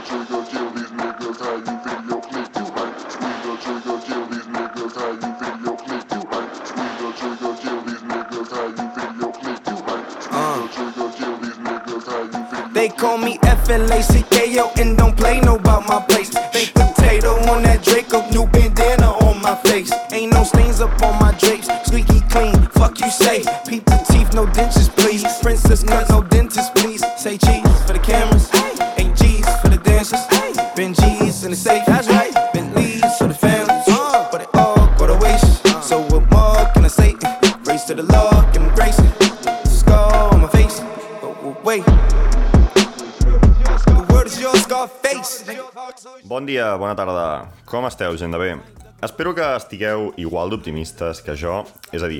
trigger, kill these niggas, how you your click, you right. Squeeze trigger, kill these niggas, how you your click, you right. Squeeze trigger, kill these niggas, how you your click, you right. Squeeze trigger, kill these niggas, how you your They call me F-L-A-C-K-O and don't play no about my place. Com esteu, gent de bé? Espero que estigueu igual d'optimistes que jo, és a dir,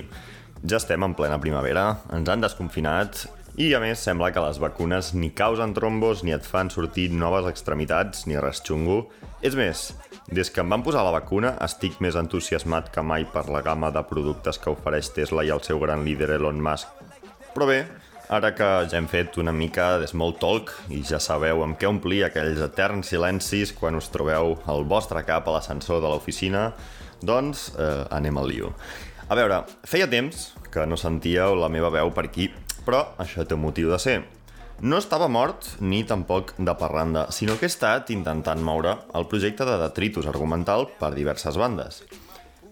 ja estem en plena primavera, ens han desconfinat i a més sembla que les vacunes ni causen trombos ni et fan sortir noves extremitats ni res xungo. És més, des que em van posar la vacuna estic més entusiasmat que mai per la gamma de productes que ofereix Tesla i el seu gran líder Elon Musk. Però bé, ara que ja hem fet una mica de small talk i ja sabeu amb què omplir aquells eterns silencis quan us trobeu al vostre cap a l'ascensor de l'oficina, doncs eh, anem al lío. A veure, feia temps que no sentíeu la meva veu per aquí, però això té motiu de ser. No estava mort ni tampoc de parranda, sinó que he estat intentant moure el projecte de detritus argumental per diverses bandes.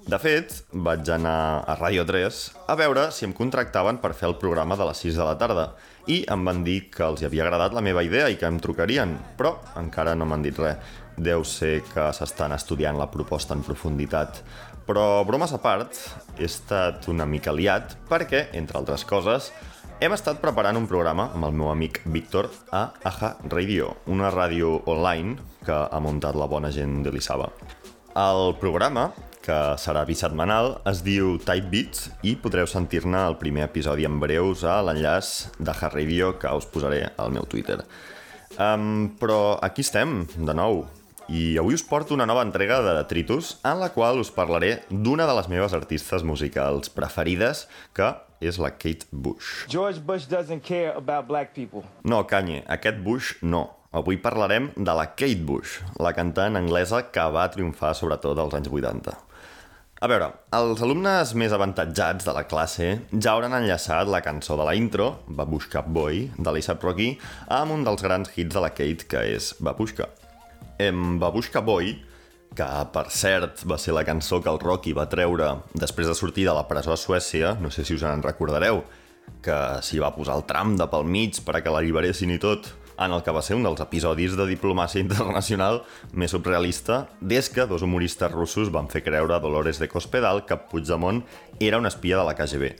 De fet, vaig anar a Ràdio 3 a veure si em contractaven per fer el programa de les 6 de la tarda i em van dir que els havia agradat la meva idea i que em trucarien, però encara no m'han dit res. Deu ser que s'estan estudiant la proposta en profunditat. Però, bromes a part, he estat una mica liat perquè, entre altres coses, hem estat preparant un programa amb el meu amic Víctor a Aja Radio, una ràdio online que ha muntat la bona gent de l'Isaba. El programa, que serà bisetmanal, es diu Type Beats i podreu sentir-ne el primer episodi en breus a l'enllaç d'Aja Radio que us posaré al meu Twitter. Um, però aquí estem, de nou, i avui us porto una nova entrega de Detritus en la qual us parlaré d'una de les meves artistes musicals preferides, que és la Kate Bush. George Bush doesn't care about black people. No, Kanye, aquest Bush no. Avui parlarem de la Kate Bush, la cantant anglesa que va triomfar sobretot als anys 80. A veure, els alumnes més avantatjats de la classe ja hauran enllaçat la cançó de la intro, Babushka Boy, de l'A$AP Rocky, amb un dels grans hits de la Kate, que és Babushka. En Babushka Boy, que per cert va ser la cançó que el Rocky va treure després de sortir de la presó a Suècia, no sé si us en recordareu, que s'hi va posar el tram de pel mig per a que l'alliberessin i tot, en el que va ser un dels episodis de diplomàcia internacional més surrealista des que dos humoristes russos van fer creure a Dolores de Cospedal que Puigdemont era un espia de la KGB.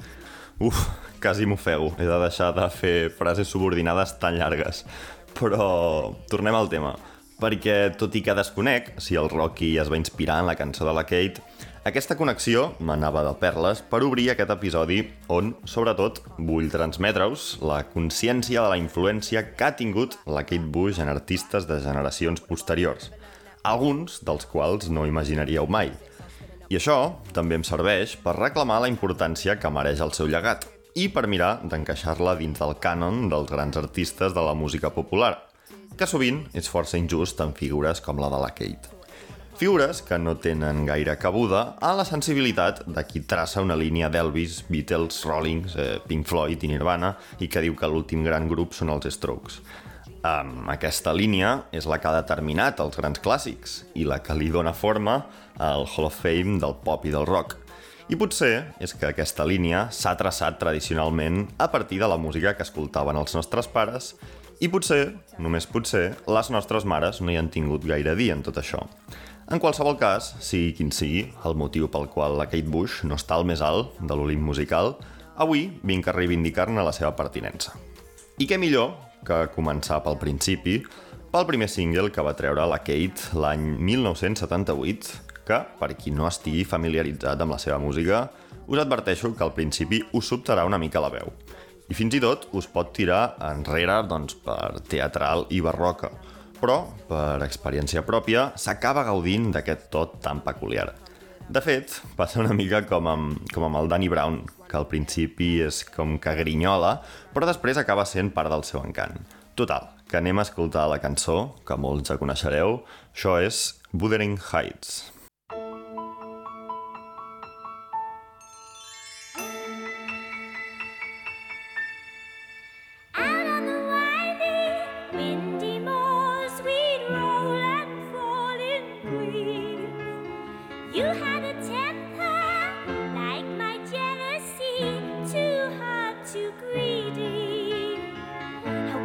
Uf, quasi m'ofego, he de deixar de fer frases subordinades tan llargues. Però tornem al tema perquè tot i que desconec si el Rocky es va inspirar en la cançó de la Kate, aquesta connexió m'anava de perles per obrir aquest episodi on, sobretot, vull transmetre-us la consciència de la influència que ha tingut la Kate Bush en artistes de generacions posteriors, alguns dels quals no imaginaríeu mai. I això també em serveix per reclamar la importància que mereix el seu llegat i per mirar d'encaixar-la dins del cànon dels grans artistes de la música popular, que sovint és força injust en figures com la de la Kate. Figures que no tenen gaire cabuda a la sensibilitat de qui traça una línia d'Elvis, Beatles, Rollings, eh, Pink Floyd i Nirvana i que diu que l'últim gran grup són els Strokes. Um, aquesta línia és la que ha determinat els grans clàssics i la que li dona forma al Hall of Fame del pop i del rock. I potser és que aquesta línia s'ha traçat tradicionalment a partir de la música que escoltaven els nostres pares i potser, només potser, les nostres mares no hi han tingut gaire dir en tot això. En qualsevol cas, sigui quin sigui el motiu pel qual la Kate Bush no està al més alt de l'Olimp musical, avui vinc a reivindicar-ne la seva pertinença. I què millor que començar pel principi, pel primer single que va treure la Kate l'any 1978, que, per qui no estigui familiaritzat amb la seva música, us adverteixo que al principi us sobtarà una mica la veu. I fins i tot us pot tirar enrere doncs, per teatral i barroca, però, per experiència pròpia, s'acaba gaudint d'aquest tot tan peculiar. De fet, passa una mica com amb, com amb el Danny Brown, que al principi és com que grinyola, però després acaba sent part del seu encant. Total, que anem a escoltar la cançó, que molts ja coneixereu, això és Wuthering Heights.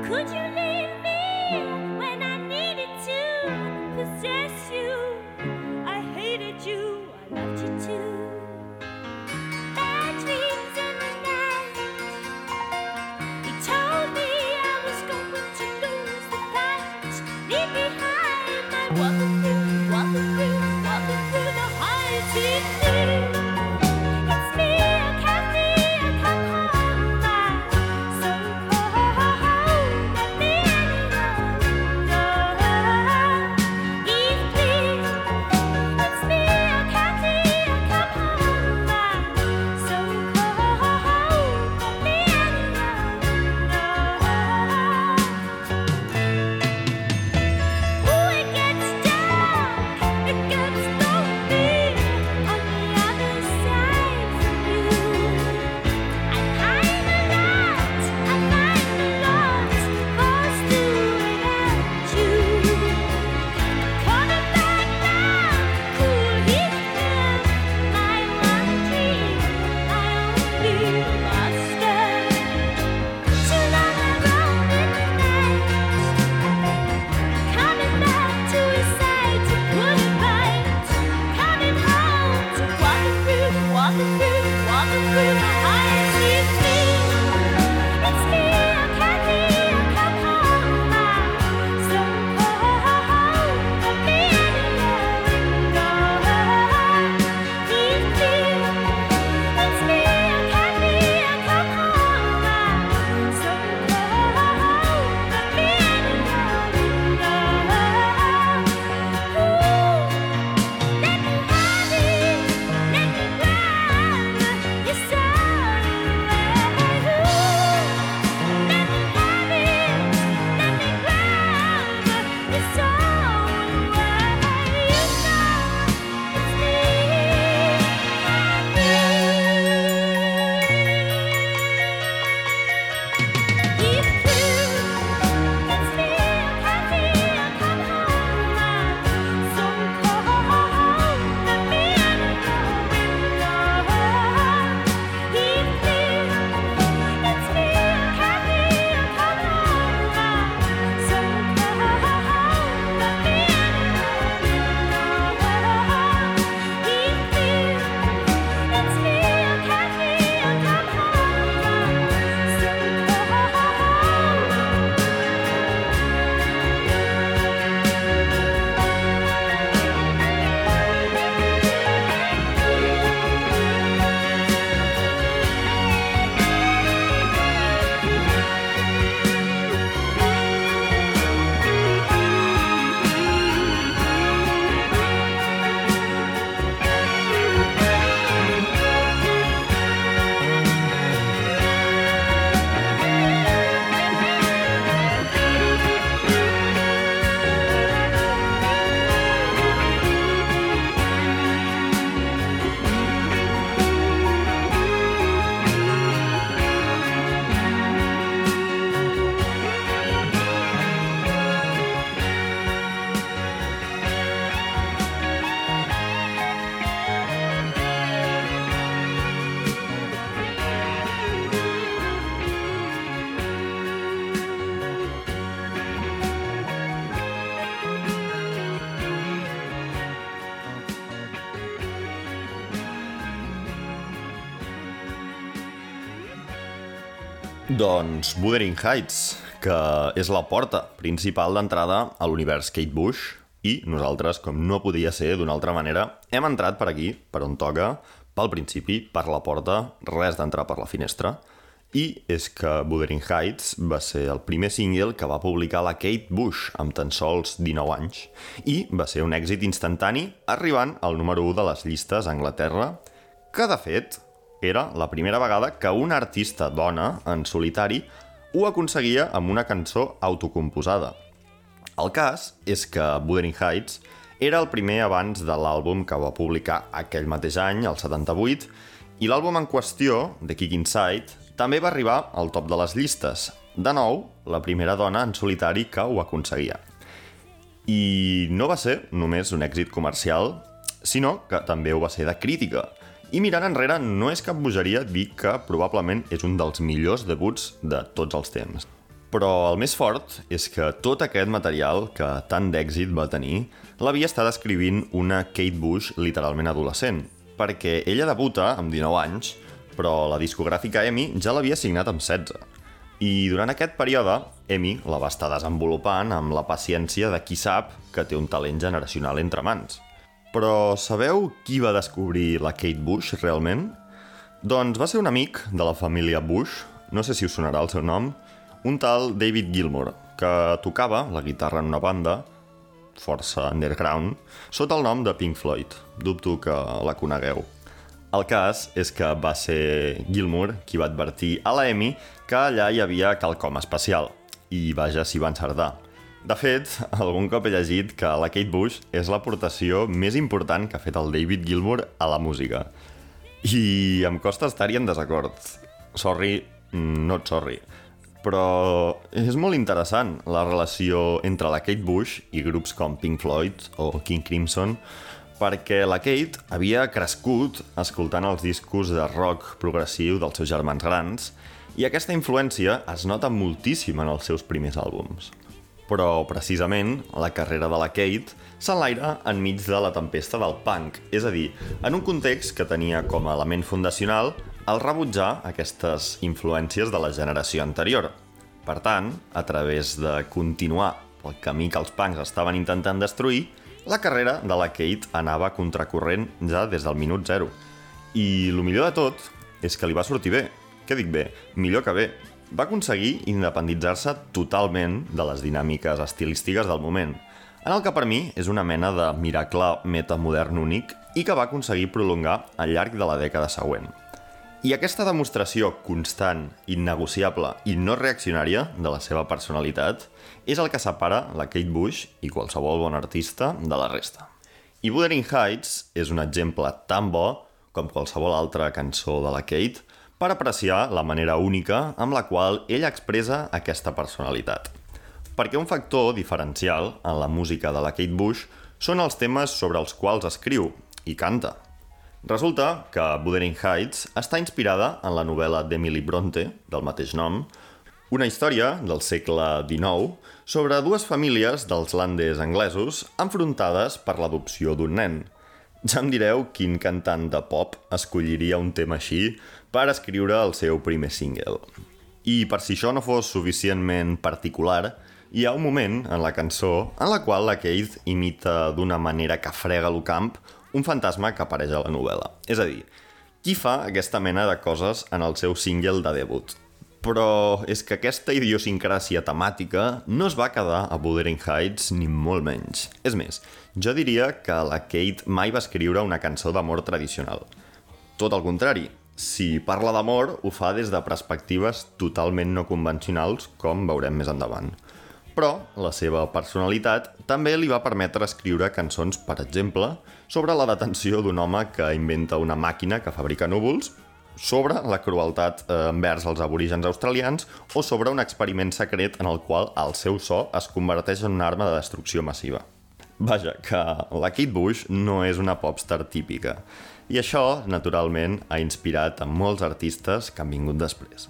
科技。Doncs Wuthering Heights, que és la porta principal d'entrada a l'univers Kate Bush, i nosaltres, com no podia ser d'una altra manera, hem entrat per aquí, per on toca, pel principi, per la porta, res d'entrar per la finestra. I és que Wuthering Heights va ser el primer single que va publicar la Kate Bush amb tan sols 19 anys i va ser un èxit instantani arribant al número 1 de les llistes a Anglaterra, que de fet era la primera vegada que una artista dona, en solitari, ho aconseguia amb una cançó autocomposada. El cas és que Wuthering Heights era el primer abans de l'àlbum que va publicar aquell mateix any, el 78, i l'àlbum en qüestió, The Kick Inside, també va arribar al top de les llistes. De nou, la primera dona en solitari que ho aconseguia. I no va ser només un èxit comercial, sinó que també ho va ser de crítica – i mirant enrere, no és cap bogeria dir que probablement és un dels millors debuts de tots els temps. Però el més fort és que tot aquest material que tant d'èxit va tenir l'havia estat escrivint una Kate Bush literalment adolescent, perquè ella debuta amb 19 anys, però la discogràfica EMI ja l'havia signat amb 16. I durant aquest període, EMI la va estar desenvolupant amb la paciència de qui sap que té un talent generacional entre mans. Però sabeu qui va descobrir la Kate Bush realment? Doncs va ser un amic de la família Bush, no sé si us sonarà el seu nom, un tal David Gilmour, que tocava la guitarra en una banda, força underground, sota el nom de Pink Floyd. Dubto que la conegueu. El cas és que va ser Gilmour qui va advertir a la Amy que allà hi havia quelcom especial. I vaja, s'hi va encertar. De fet, algun cop he llegit que la Kate Bush és l'aportació més important que ha fet el David Gilmour a la música. I em costa estar-hi en desacord. Sorry, not sorry. Però és molt interessant la relació entre la Kate Bush i grups com Pink Floyd o King Crimson, perquè la Kate havia crescut escoltant els discos de rock progressiu dels seus germans grans i aquesta influència es nota moltíssim en els seus primers àlbums. Però, precisament, la carrera de la Kate s'enlaira enmig de la tempesta del punk, és a dir, en un context que tenia com a element fundacional el rebutjar aquestes influències de la generació anterior. Per tant, a través de continuar pel camí que els punks estaven intentant destruir, la carrera de la Kate anava contracorrent ja des del minut zero. I el millor de tot és que li va sortir bé. Què dic bé? Millor que bé. Va aconseguir independitzar-se totalment de les dinàmiques estilístiques del moment, en el que per mi és una mena de miracle metamodern únic i que va aconseguir prolongar al llarg de la dècada següent. I aquesta demostració constant, innegociable i no reaccionària de la seva personalitat és el que separa la Kate Bush i qualsevol bon artista de la resta. I Wuthering Heights és un exemple tan bo com qualsevol altra cançó de la Kate per apreciar la manera única amb la qual ella expressa aquesta personalitat. Perquè un factor diferencial en la música de la Kate Bush són els temes sobre els quals escriu i canta. Resulta que Wuthering Heights està inspirada en la novel·la d'Emily Bronte, del mateix nom, una història del segle XIX sobre dues famílies dels landes anglesos enfrontades per l'adopció d'un nen. Ja em direu quin cantant de pop escolliria un tema així per escriure el seu primer single. I per si això no fos suficientment particular, hi ha un moment en la cançó en la qual la Keith imita d'una manera que frega el camp un fantasma que apareix a la novel·la. És a dir, qui fa aquesta mena de coses en el seu single de debut? però és que aquesta idiosincràsia temàtica no es va quedar a Wuthering Heights ni molt menys. És més, jo diria que la Kate mai va escriure una cançó d'amor tradicional. Tot el contrari, si parla d'amor, ho fa des de perspectives totalment no convencionals, com veurem més endavant. Però la seva personalitat també li va permetre escriure cançons, per exemple, sobre la detenció d'un home que inventa una màquina que fabrica núvols sobre la crueltat eh, envers els aborígens australians o sobre un experiment secret en el qual el seu so es converteix en una arma de destrucció massiva. Vaja, que la Kate Bush no és una popstar típica. I això, naturalment, ha inspirat a molts artistes que han vingut després.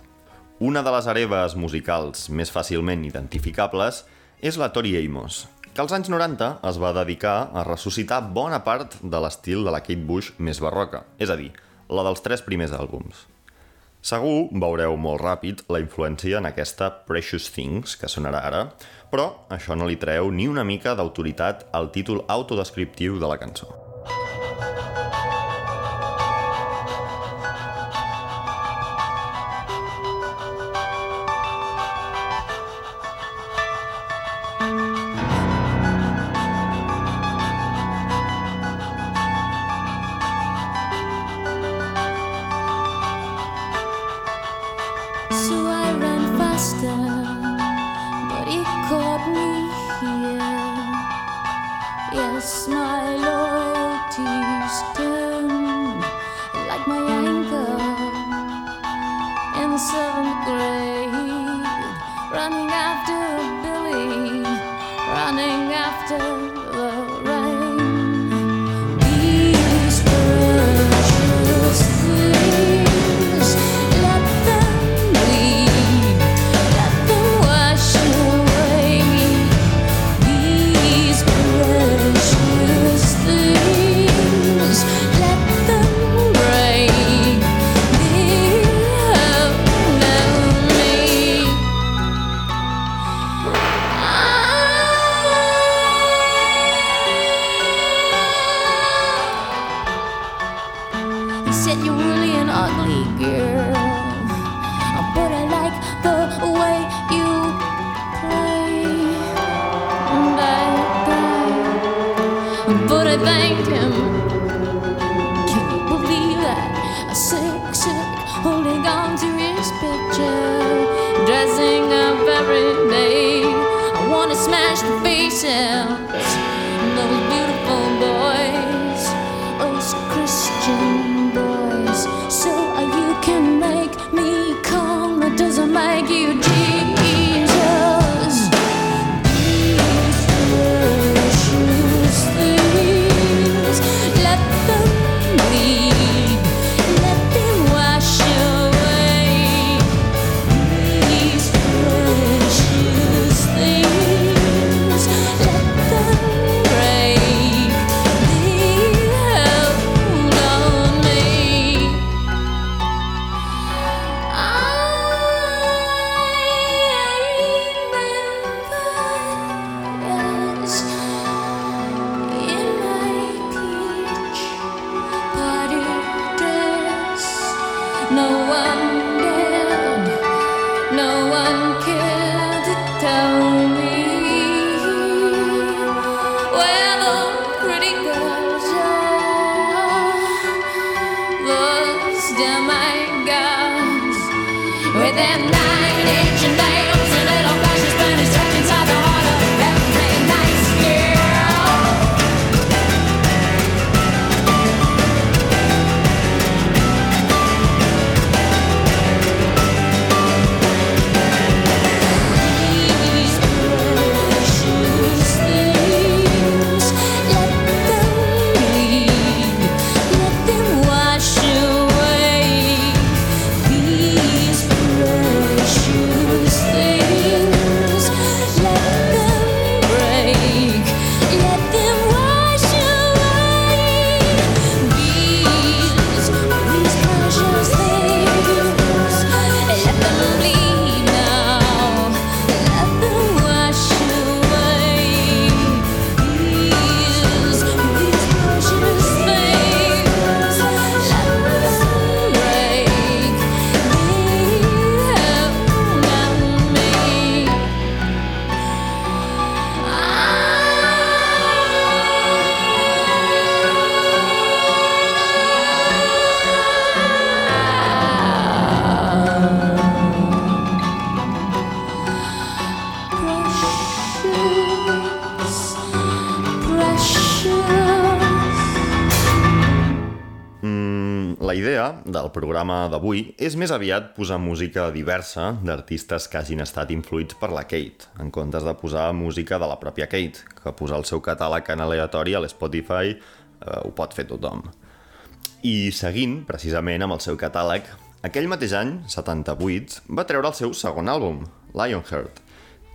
Una de les hereves musicals més fàcilment identificables és la Tori Amos, que als anys 90 es va dedicar a ressuscitar bona part de l'estil de la Kate Bush més barroca, és a dir, la dels tres primers àlbums. Segur veureu molt ràpid la influència en aquesta Precious Things, que sonarà ara, però això no li treu ni una mica d'autoritat al títol autodescriptiu de la cançó. D'avui és més aviat posar música diversa d'artistes que hagin estat influïts per la Kate, en comptes de posar música de la pròpia Kate, que posar el seu catàleg en aleatori a l'Spotify eh, ho pot fer tothom. I seguint, precisament, amb el seu catàleg, aquell mateix any, 78, va treure el seu segon àlbum, Lionheart,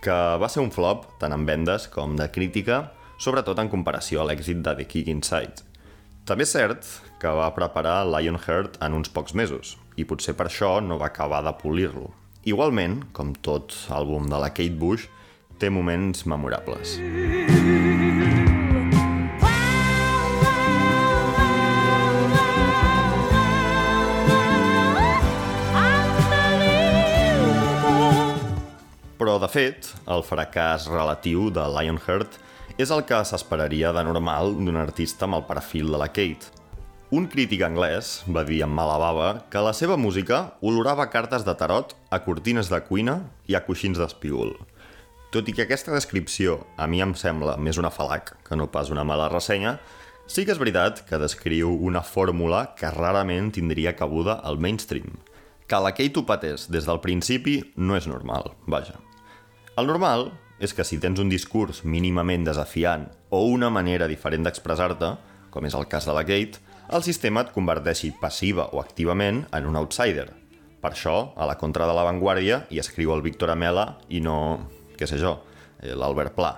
que va ser un flop tant en vendes com de crítica, sobretot en comparació a l'èxit de The Kick Inside. També és cert que va preparar Lionheart en uns pocs mesos, i potser per això no va acabar de polir-lo. Igualment, com tot àlbum de la Kate Bush, té moments memorables. Però, de fet, el fracàs relatiu de Lionheart és el que s'esperaria de normal d'un artista amb el perfil de la Kate. Un crític anglès va dir amb mala bava que la seva música olorava cartes de tarot a cortines de cuina i a coixins d'espígol. tot i que aquesta descripció a mi em sembla més una falac que no pas una mala ressenya, sí que és veritat que descriu una fórmula que rarament tindria cabuda al mainstream. Que la Kate ho patés des del principi no és normal, vaja. El normal és que si tens un discurs mínimament desafiant o una manera diferent d'expressar-te, com és el cas de la Kate, el sistema et converteixi passiva o activament en un outsider. Per això, a la contra de l'avantguàrdia hi escriu el Víctor Amela i no, què sé jo, l'Albert Pla.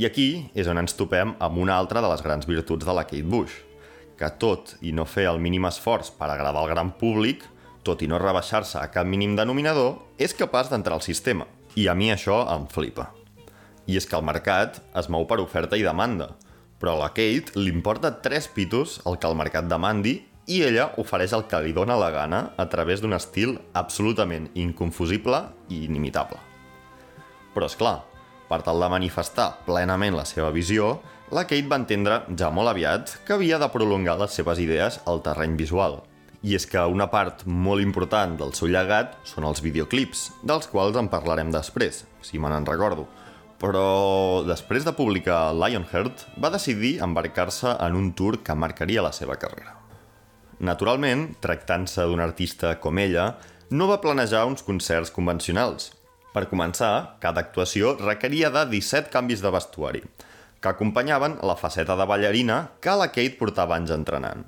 I aquí és on ens topem amb una altra de les grans virtuts de la Kate Bush, que tot i no fer el mínim esforç per agradar al gran públic, tot i no rebaixar-se a cap mínim denominador, és capaç d'entrar al sistema. I a mi això em flipa. I és que el mercat es mou per oferta i demanda, però a la Kate li importa tres pitos el que el mercat demandi i ella ofereix el que li dóna la gana a través d'un estil absolutament inconfusible i inimitable. Però, és clar, per tal de manifestar plenament la seva visió, la Kate va entendre ja molt aviat que havia de prolongar les seves idees al terreny visual. I és que una part molt important del seu llegat són els videoclips, dels quals en parlarem després, si me n'en recordo. Però després de publicar Lionheart, va decidir embarcar-se en un tour que marcaria la seva carrera. Naturalment, tractant-se d'un artista com ella, no va planejar uns concerts convencionals. Per començar, cada actuació requeria de 17 canvis de vestuari, que acompanyaven la faceta de ballarina que la Kate portava anys entrenant.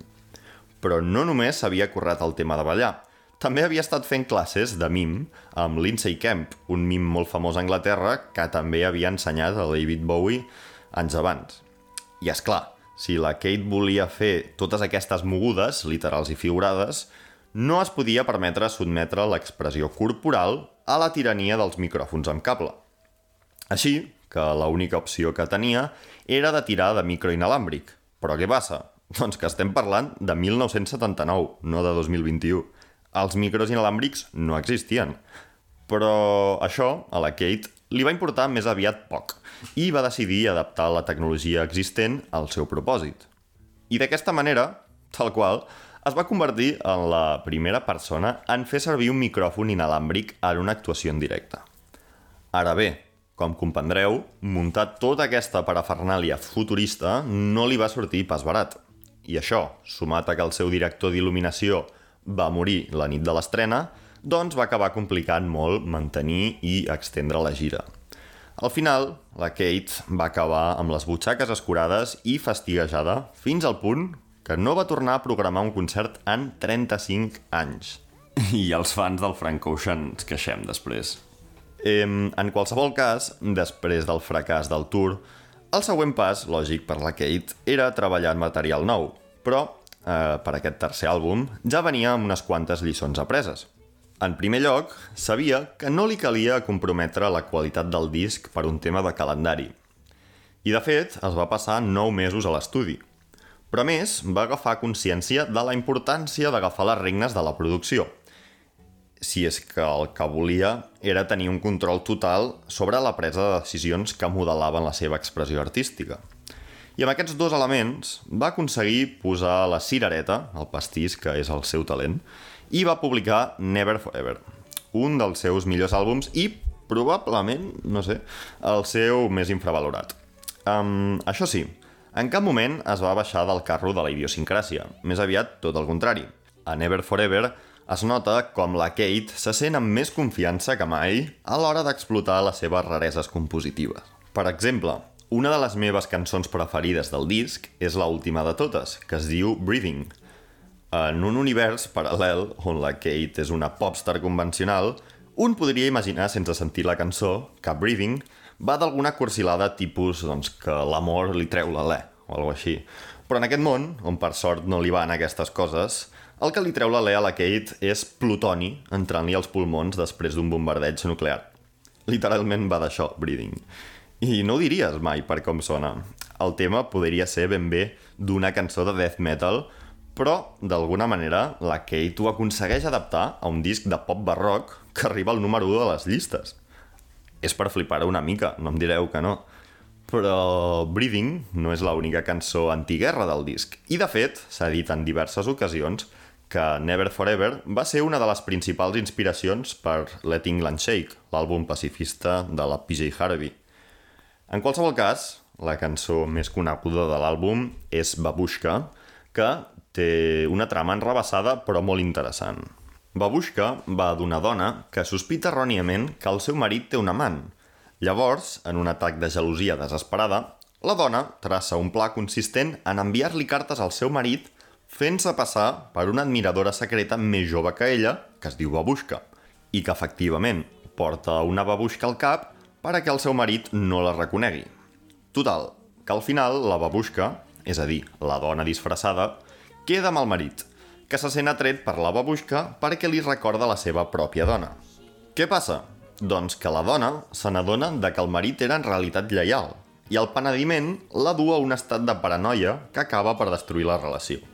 Però no només s'havia currat el tema de ballar, també havia estat fent classes de mim amb Lindsay Kemp, un mim molt famós a Anglaterra que també havia ensenyat a David Bowie anys abans. I és clar, si la Kate volia fer totes aquestes mogudes, literals i figurades, no es podia permetre sotmetre l'expressió corporal a la tirania dels micròfons amb cable. Així que l'única opció que tenia era de tirar de micro inalàmbric. Però què passa? Doncs que estem parlant de 1979, no de 2021. Els micros inalàmbrics no existien. Però això, a la Kate, li va importar més aviat poc i va decidir adaptar la tecnologia existent al seu propòsit. I d'aquesta manera, tal qual, es va convertir en la primera persona en fer servir un micròfon inalàmbric en una actuació en directe. Ara bé, com comprendreu, muntar tota aquesta parafernàlia futurista no li va sortir pas barat. I això, sumat a que el seu director d'il·luminació va morir la nit de l'estrena, doncs va acabar complicant molt mantenir i extendre la gira. Al final, la Kate va acabar amb les butxaques escurades i fastiguejada fins al punt que no va tornar a programar un concert en 35 anys. I els fans del Frank Ocean ens queixem després. Em, en qualsevol cas, després del fracàs del tour, el següent pas, lògic per la Kate, era treballar en material nou, però eh, per aquest tercer àlbum ja venia amb unes quantes lliçons apreses. En primer lloc, sabia que no li calia comprometre la qualitat del disc per un tema de calendari. I de fet, es va passar 9 mesos a l'estudi. Però a més, va agafar consciència de la importància d'agafar les regnes de la producció. Si és que el que volia era tenir un control total sobre la presa de decisions que modelaven la seva expressió artística. I amb aquests dos elements va aconseguir posar la cirereta, el pastís que és el seu talent, i va publicar Never Forever, un dels seus millors àlbums i probablement, no sé, el seu més infravalorat. Um, això sí, en cap moment es va baixar del carro de la idiosincràsia, més aviat tot el contrari. A Never Forever es nota com la Kate se sent amb més confiança que mai a l'hora d'explotar les seves rareses compositives. Per exemple, una de les meves cançons preferides del disc és la última de totes, que es diu Breathing, en un univers paral·lel on la Kate és una popstar convencional, un podria imaginar, sense sentir la cançó, que Breathing va d'alguna cursilada tipus doncs, que l'amor li treu l'alè, o alguna així. Però en aquest món, on per sort no li van aquestes coses, el que li treu l'alè a la Kate és plutoni entrant-li als pulmons després d'un bombardeig nuclear. Literalment va d'això, Breathing. I no ho diries mai per com sona. El tema podria ser ben bé d'una cançó de death metal però, d'alguna manera, la Kate ho aconsegueix adaptar a un disc de pop barroc que arriba al número 1 de les llistes. És per flipar una mica, no em direu que no. Però Breathing no és l'única cançó antiguerra del disc. I, de fet, s'ha dit en diverses ocasions que Never Forever va ser una de les principals inspiracions per Let England Shake, l'àlbum pacifista de la PJ Harvey. En qualsevol cas, la cançó més coneguda de l'àlbum és Babushka, que té una trama enrabassada però molt interessant. Babushka va d'una dona que sospita erròniament que el seu marit té un amant. Llavors, en un atac de gelosia desesperada, la dona traça un pla consistent en enviar-li cartes al seu marit fent-se passar per una admiradora secreta més jove que ella, que es diu Babushka, i que efectivament porta una babushka al cap per a que el seu marit no la reconegui. Total, que al final la babushka, és a dir, la dona disfressada, queda amb el marit, que se sent atret per la babushka perquè li recorda la seva pròpia dona. Què passa? Doncs que la dona se n'adona de que el marit era en realitat lleial, i el penediment la du a un estat de paranoia que acaba per destruir la relació.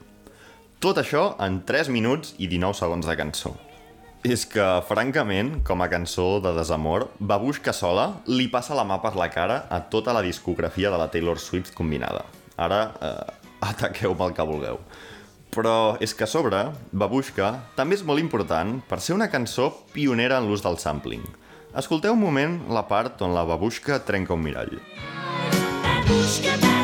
Tot això en 3 minuts i 19 segons de cançó. És que, francament, com a cançó de desamor, Babushka sola li passa la mà per la cara a tota la discografia de la Taylor Swift combinada. Ara, eh, ataqueu-me el que vulgueu. Però és que a sobre, Babushka també és molt important per ser una cançó pionera en l'ús del sampling. Escolteu un moment la part on la Babushka trenca un mirall. Babushka, babushka,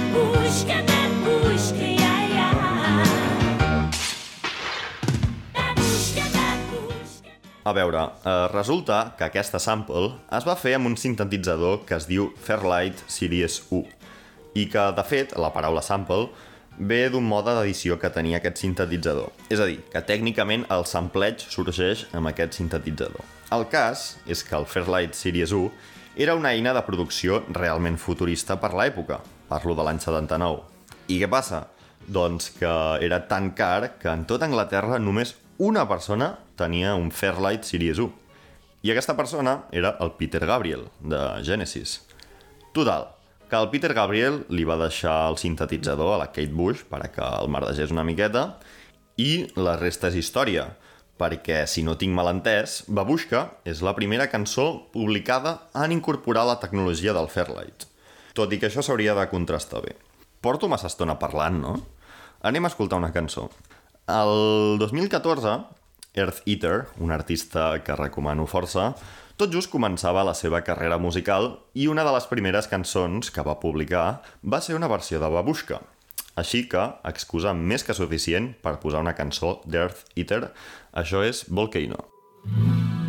A veure, eh, resulta que aquesta sample es va fer amb un sintetitzador que es diu Fairlight Series 1 i que, de fet, la paraula sample ve d'un mode d'edició que tenia aquest sintetitzador. És a dir, que tècnicament el sampleig sorgeix amb aquest sintetitzador. El cas és que el Fairlight Series 1 era una eina de producció realment futurista per l'època, parlo de l'any 79. I què passa? Doncs que era tan car que en tota Anglaterra només una persona tenia un Fairlight Series 1. I aquesta persona era el Peter Gabriel, de Genesis. Total, que el Peter Gabriel li va deixar el sintetitzador a la Kate Bush per a que el merdegés una miqueta i la resta és història, perquè, si no tinc mal entès, Babushka és la primera cançó publicada en incorporar la tecnologia del Fairlight. Tot i que això s'hauria de contrastar bé. Porto massa estona parlant, no? Anem a escoltar una cançó. El 2014, Earth Eater, un artista que recomano força, tot just començava la seva carrera musical i una de les primeres cançons que va publicar va ser una versió de Babushka. Així que, excusa més que suficient per posar una cançó d'Earth Eater, això és Volcano. Pulling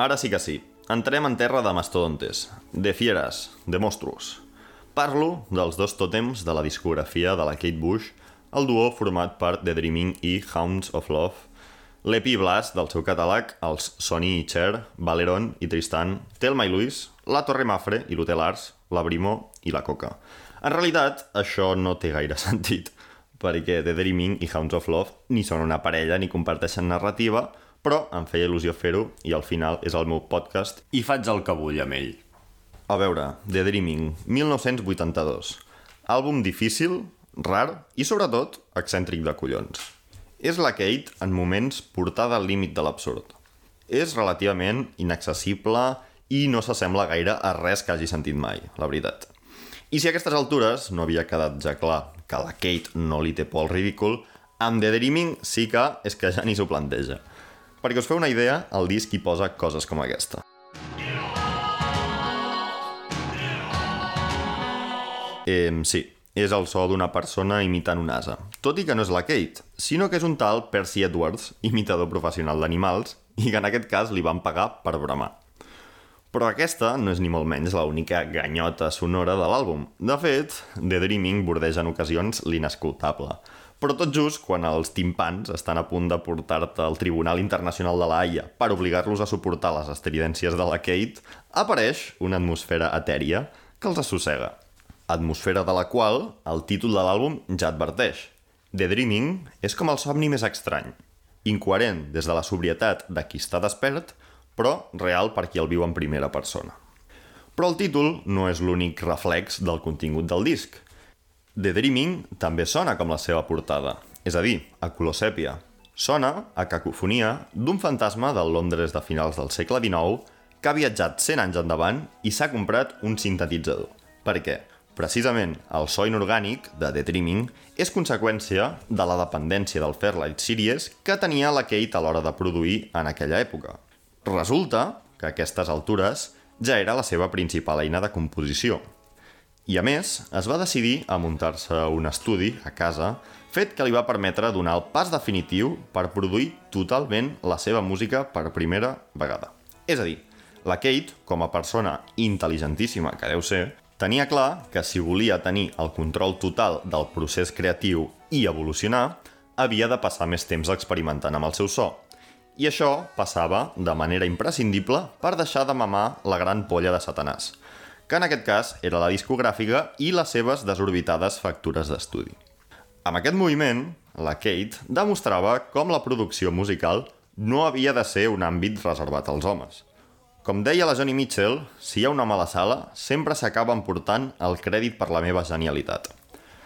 ara sí que sí. Entrem en terra de mastodontes, de fieres, de monstruos. Parlo dels dos tòtems de la discografia de la Kate Bush, el duo format per The Dreaming i Hounds of Love, l'Epi Blast del seu catàleg, els Sonny i Cher, Valeron i Tristan, Telma i Luis, la Torre Mafre i l'Hotel Ars, la Brimo i la Coca. En realitat, això no té gaire sentit, perquè The Dreaming i Hounds of Love ni són una parella ni comparteixen narrativa, però em feia il·lusió fer-ho i al final és el meu podcast i faig el que vull amb ell. A veure, The Dreaming, 1982. Àlbum difícil, rar i, sobretot, excèntric de collons. És la Kate en moments portada al límit de l'absurd. És relativament inaccessible i no s'assembla gaire a res que hagi sentit mai, la veritat. I si a aquestes altures no havia quedat ja clar que la Kate no li té por al ridícul, amb The Dreaming sí que és que ja ni s'ho planteja. Perquè us feu una idea, el disc hi posa coses com aquesta. Eh, sí, és el so d'una persona imitant un asa. Tot i que no és la Kate, sinó que és un tal Percy Edwards, imitador professional d'animals, i que en aquest cas li van pagar per bramar. Però aquesta no és ni molt menys l'única ganyota sonora de l'àlbum. De fet, The Dreaming bordeja en ocasions l'inescoltable. Però tot just quan els timpans estan a punt de portar-te al Tribunal Internacional de la Haia per obligar-los a suportar les estridències de la Kate, apareix una atmosfera etèria que els assossega. Atmosfera de la qual el títol de l'àlbum ja adverteix. The Dreaming és com el somni més estrany, incoherent des de la sobrietat de qui està despert, però real per qui el viu en primera persona. Però el títol no és l'únic reflex del contingut del disc. The Dreaming també sona com la seva portada, és a dir, a color sèpia. Sona a cacofonia d'un fantasma del Londres de finals del segle XIX que ha viatjat 100 anys endavant i s'ha comprat un sintetitzador. Per què? Precisament, el so inorgànic de The Dreaming és conseqüència de la dependència del Fairlight Series que tenia la Kate a l'hora de produir en aquella època. Resulta que a aquestes altures ja era la seva principal eina de composició. I a més, es va decidir a muntar-se un estudi a casa, fet que li va permetre donar el pas definitiu per produir totalment la seva música per primera vegada. És a dir, la Kate, com a persona intel·ligentíssima que deu ser, tenia clar que si volia tenir el control total del procés creatiu i evolucionar, havia de passar més temps experimentant amb el seu so. I això passava de manera imprescindible per deixar de mamar la gran polla de Satanàs, que en aquest cas era la discogràfica i les seves desorbitades factures d'estudi. Amb aquest moviment, la Kate demostrava com la producció musical no havia de ser un àmbit reservat als homes. Com deia la Johnny Mitchell, si hi ha un home a la sala, sempre s'acaba emportant el crèdit per la meva genialitat.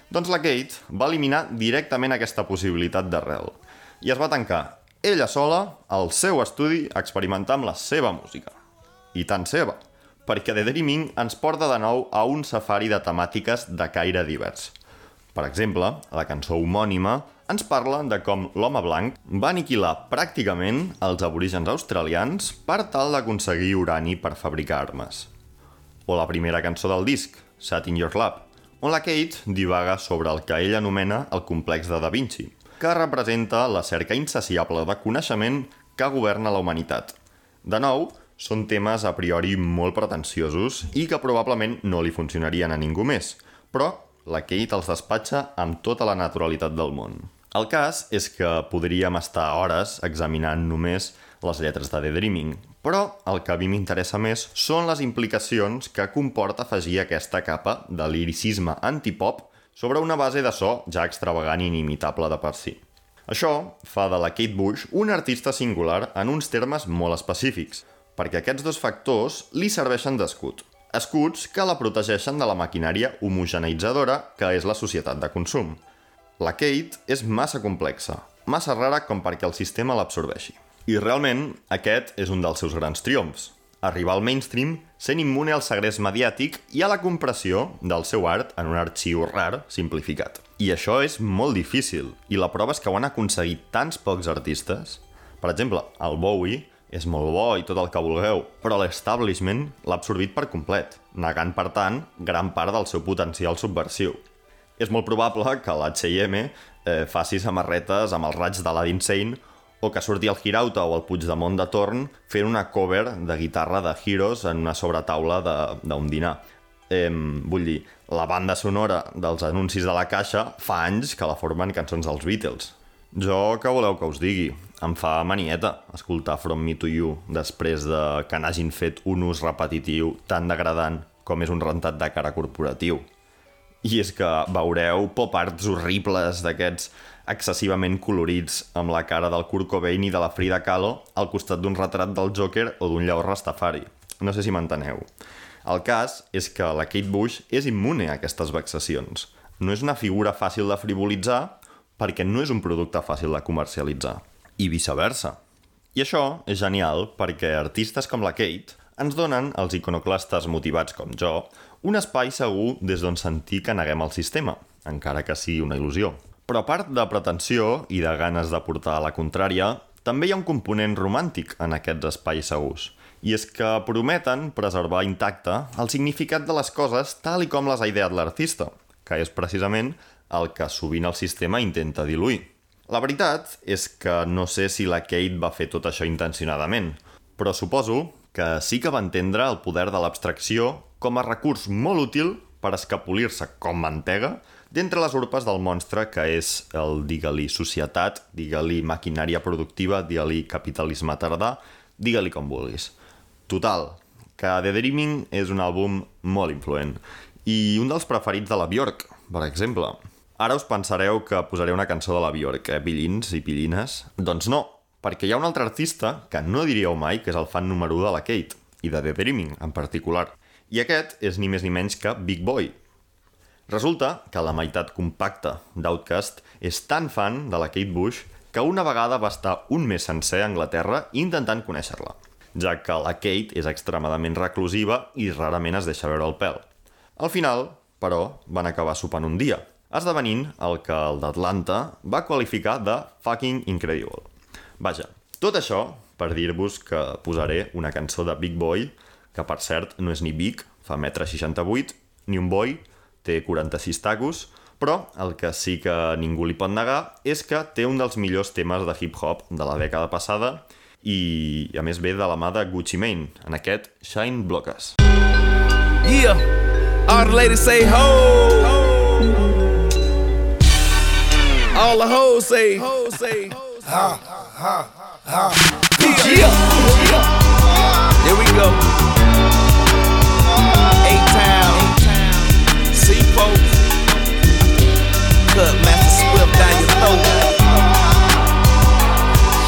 Doncs la Kate va eliminar directament aquesta possibilitat d'arrel i es va tancar, ella sola, al seu estudi a experimentar amb la seva música. I tant seva, perquè The Dreaming ens porta de nou a un safari de temàtiques de caire divers. Per exemple, la cançó homònima ens parla de com l'home blanc va aniquilar pràcticament els aborígens australians per tal d'aconseguir urani per fabricar armes. O la primera cançó del disc, Sat in Your Lap, on la Kate divaga sobre el que ell anomena el complex de Da Vinci, que representa la cerca insaciable de coneixement que governa la humanitat. De nou, són temes a priori molt pretensiosos i que probablement no li funcionarien a ningú més, però la Kate els despatxa amb tota la naturalitat del món. El cas és que podríem estar hores examinant només les lletres de The Dreaming, però el que a mi m'interessa més són les implicacions que comporta afegir aquesta capa de liricisme antipop sobre una base de so ja extravagant i inimitable de per si. Això fa de la Kate Bush una artista singular en uns termes molt específics, perquè aquests dos factors li serveixen d'escut. Escuts que la protegeixen de la maquinària homogeneitzadora que és la societat de consum. La Kate és massa complexa, massa rara com perquè el sistema l'absorbeixi. I realment, aquest és un dels seus grans triomfs. Arribar al mainstream sent immune al segrest mediàtic i a la compressió del seu art en un arxiu rar simplificat. I això és molt difícil, i la prova és que ho han aconseguit tants pocs artistes. Per exemple, el Bowie és molt bo i tot el que vulgueu, però l'establishment l'ha absorbit per complet, negant, per tant, gran part del seu potencial subversiu. És molt probable que l'H&M eh, faci samarretes amb els raig de l'Aladdin Sane o que surti el Girauta o el Puigdemont de Torn fent una cover de guitarra de Heroes en una sobretaula d'un dinar. Eh, vull dir, la banda sonora dels anuncis de la caixa fa anys que la formen cançons dels Beatles. Jo, que voleu que us digui? Em fa manieta escoltar From Me To You després de que n'hagin fet un ús repetitiu tan degradant com és un rentat de cara corporatiu. I és que veureu pop arts horribles d'aquests excessivament colorits amb la cara del Kurt Cobain i de la Frida Kahlo al costat d'un retrat del Joker o d'un lleó Rastafari. No sé si m'enteneu. El cas és que la Kate Bush és immune a aquestes vexacions. No és una figura fàcil de frivolitzar perquè no és un producte fàcil de comercialitzar. I viceversa. I això és genial perquè artistes com la Kate ens donen, als iconoclastes motivats com jo, un espai segur des d'on sentir que neguem el sistema, encara que sigui una il·lusió. Però a part de pretensió i de ganes de portar a la contrària, també hi ha un component romàntic en aquests espais segurs. I és que prometen preservar intacte el significat de les coses tal i com les ha ideat l'artista, que és precisament el que sovint el sistema intenta diluir. La veritat és que no sé si la Kate va fer tot això intencionadament, però suposo que sí que va entendre el poder de l'abstracció com a recurs molt útil per escapolir-se com mantega d'entre les urpes del monstre que és el, digue-li, societat, digue-li, maquinària productiva, digue-li, capitalisme tardà, digue-li com vulguis. Total, que The Dreaming és un àlbum molt influent i un dels preferits de la Björk, per exemple. Ara us pensareu que posaré una cançó de la Björk, eh, pillins i pillines? Doncs no, perquè hi ha un altre artista que no diríeu mai que és el fan número 1 de la Kate, i de The Dreaming en particular. I aquest és ni més ni menys que Big Boy. Resulta que la meitat compacta d'Outcast és tan fan de la Kate Bush que una vegada va estar un mes sencer a Anglaterra intentant conèixer-la, ja que la Kate és extremadament reclusiva i rarament es deixa veure el pèl. Al final, però, van acabar sopant un dia, esdevenint el que el d'Atlanta va qualificar de fucking incredible. Vaja, tot això per dir-vos que posaré una cançó de Big Boy, que per cert no és ni Big, fa 1,68 m, ni un boy, té 46 tacos, però el que sí que ningú li pot negar és que té un dels millors temes de hip-hop de la dècada passada i, a més ve de la mà de Gucci Mane, en aquest Shine Blockers. Yeah, the ladies say ho. All the hoes say ho, say ha, ha, ha. Yeah. There we go. Eight town, Seafolk, cut master swift down your throat.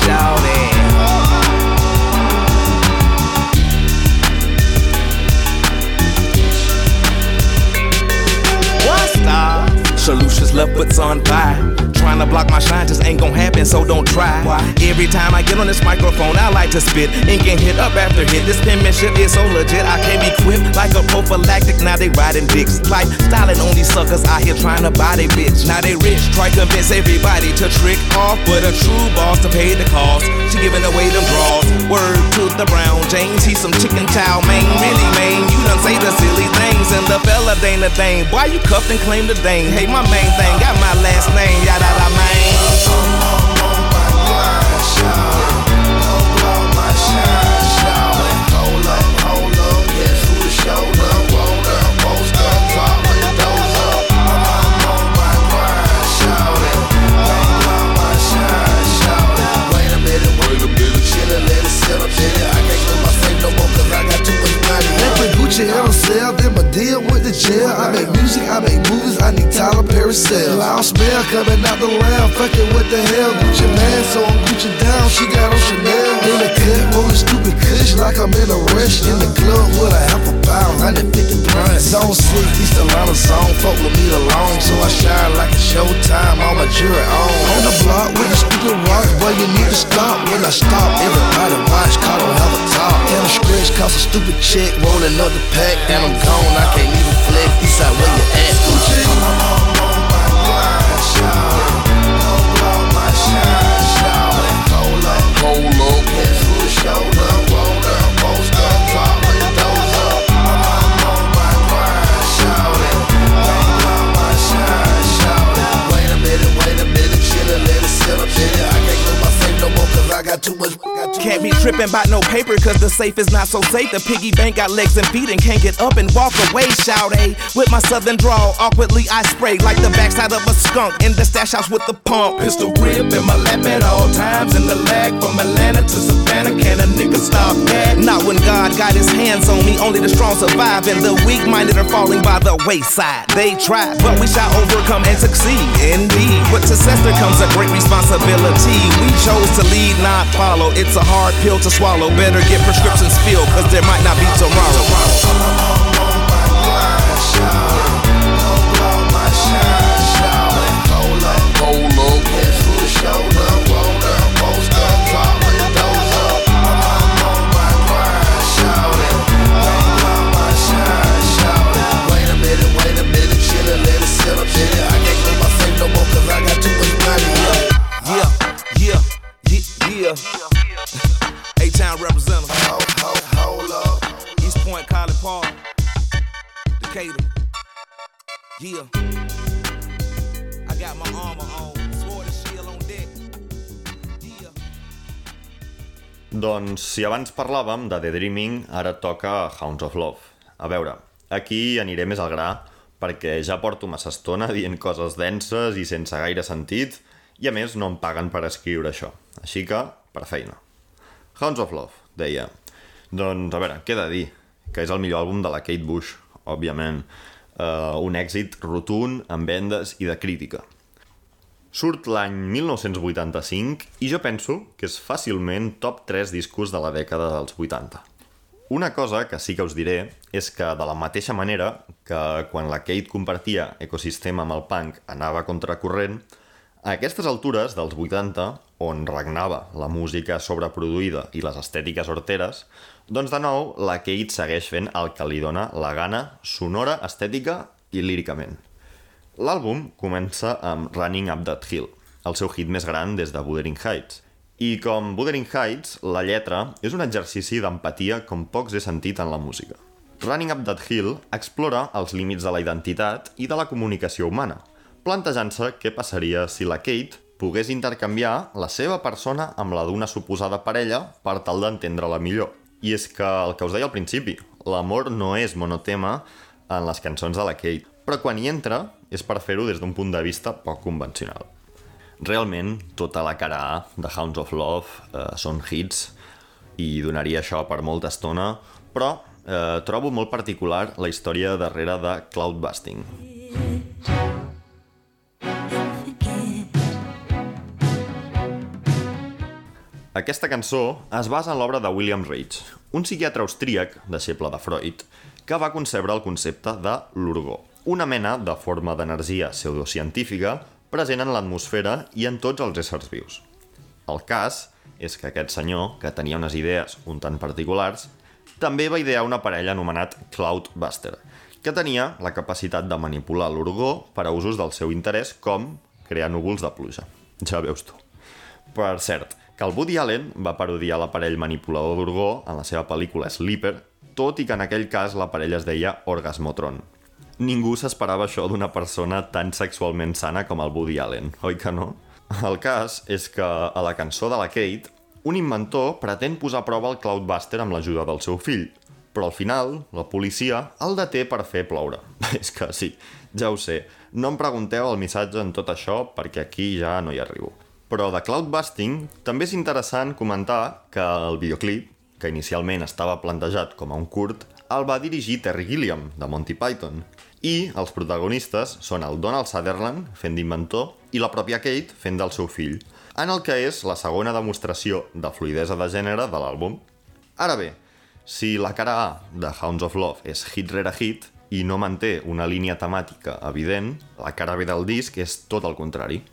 Shout it. Solutions left butts on fire. Trying to block my shine just ain't gonna happen, so don't try. Why? Every time I get on this microphone, I like to spit. and get hit up after hit. This penmanship is so legit, I can't be equipped like a prophylactic. Now they riding dicks. Like styling on these suckers out here trying to buy they bitch. Now they rich, try convince everybody to trick off. But a true boss to pay the cost. She giving away them draws. Word to the Brown James, he's some chicken chow man. Really, man, you done say the silly things. And the fella ain't a thing. Why you cuffed and claim the thing? Hey, my main thing, got my last name, yada da man. Lounge, fucking what the hell? Gucci man, so I'm Gucci down, she got on Chanel. In the cut, rolling stupid kush like I'm in a rush. In the club with a half a pound, 150 blunts. Zone 6, East Atlanta zone, fuck with me alone. So I shine like a showtime, all my jewelry on. On the block with the stupid rock, boy, you need to stop. When I stop, everybody watch, call don't have a talk. And a scratch cost a stupid check, rolling up the pack, and I'm gone, I can't even flex. Eastside, where you at? Gucci. Hold shoulder. Can't be tripping about no paper, cause the safe is not so safe. The piggy bank got legs and feet and can't get up and walk away, shout A. With my southern drawl, awkwardly I spray like the backside of a skunk in the stash house with the pump. Pistol grip in my lap at all times, in the lag from Atlanta to Savannah. Can a nigga stop that? Not when God got his hands on me, only the strong survive, and the weak minded are falling by the wayside. They try, but we shall overcome and succeed. Indeed, with success there comes a great responsibility. We chose to lead, not follow. It's a hard pill to swallow. Better get prescriptions filled, cause there might not be tomorrow. Decatur. Yeah. I got my armor on, sword and shield on deck. Yeah. Doncs si abans parlàvem de The Dreaming, ara toca Hounds of Love. A veure, aquí aniré més al gra, perquè ja porto massa estona dient coses denses i sense gaire sentit, i a més no em paguen per escriure això. Així que, per feina. Hounds of Love, deia. Doncs, a veure, què he de dir? Que és el millor àlbum de la Kate Bush, òbviament. Uh, un èxit rotund, amb vendes i de crítica. Surt l'any 1985 i jo penso que és fàcilment top 3 discos de la dècada dels 80. Una cosa que sí que us diré és que de la mateixa manera que quan la Kate compartia ecosistema amb el punk anava contracorrent, a aquestes altures dels 80, on regnava la música sobreproduïda i les estètiques horteres, doncs de nou la Kate segueix fent el que li dona la gana sonora, estètica i líricament. L'àlbum comença amb Running Up That Hill, el seu hit més gran des de Wuthering Heights. I com Wuthering Heights, la lletra és un exercici d'empatia com pocs he sentit en la música. Running Up That Hill explora els límits de la identitat i de la comunicació humana, plantejant-se què passaria si la Kate pogués intercanviar la seva persona amb la d'una suposada parella per tal d'entendre-la millor. I és que el que us deia al principi, l'amor no és monotema en les cançons de la Kate, però quan hi entra és per fer-ho des d'un punt de vista poc convencional. Realment, tota la cara A de Hounds of Love eh, són hits i donaria això per molta estona, però eh, trobo molt particular la història darrere de Cloudbusting. Aquesta cançó es basa en l'obra de William Reich, un psiquiatre austríac, deixeble de Freud, que va concebre el concepte de l'orgó, una mena de forma d'energia pseudocientífica present en l'atmosfera i en tots els éssers vius. El cas és que aquest senyor, que tenia unes idees un tant particulars, també va idear un aparell anomenat Cloudbuster, que tenia la capacitat de manipular l'orgó per a usos del seu interès com crear núvols de pluja. Ja veus tu. Per cert, que el Woody Allen va parodiar l'aparell manipulador d'orgó en la seva pel·lícula Sleeper, tot i que en aquell cas l'aparell es deia Orgasmotron. Ningú s'esperava això d'una persona tan sexualment sana com el Woody Allen, oi que no? El cas és que a la cançó de la Kate, un inventor pretén posar a prova el Cloudbuster amb l'ajuda del seu fill, però al final la policia el deté per fer ploure. és que sí, ja ho sé, no em pregunteu el missatge en tot això perquè aquí ja no hi arribo. Però de Cloudbusting també és interessant comentar que el videoclip, que inicialment estava plantejat com a un curt, el va dirigir Terry Gilliam, de Monty Python. I els protagonistes són el Donald Sutherland, fent d'inventor, i la pròpia Kate, fent del seu fill, en el que és la segona demostració de fluidesa de gènere de l'àlbum. Ara bé, si la cara A de Hounds of Love és hit rere hit i no manté una línia temàtica evident, la cara B del disc és tot el contrari.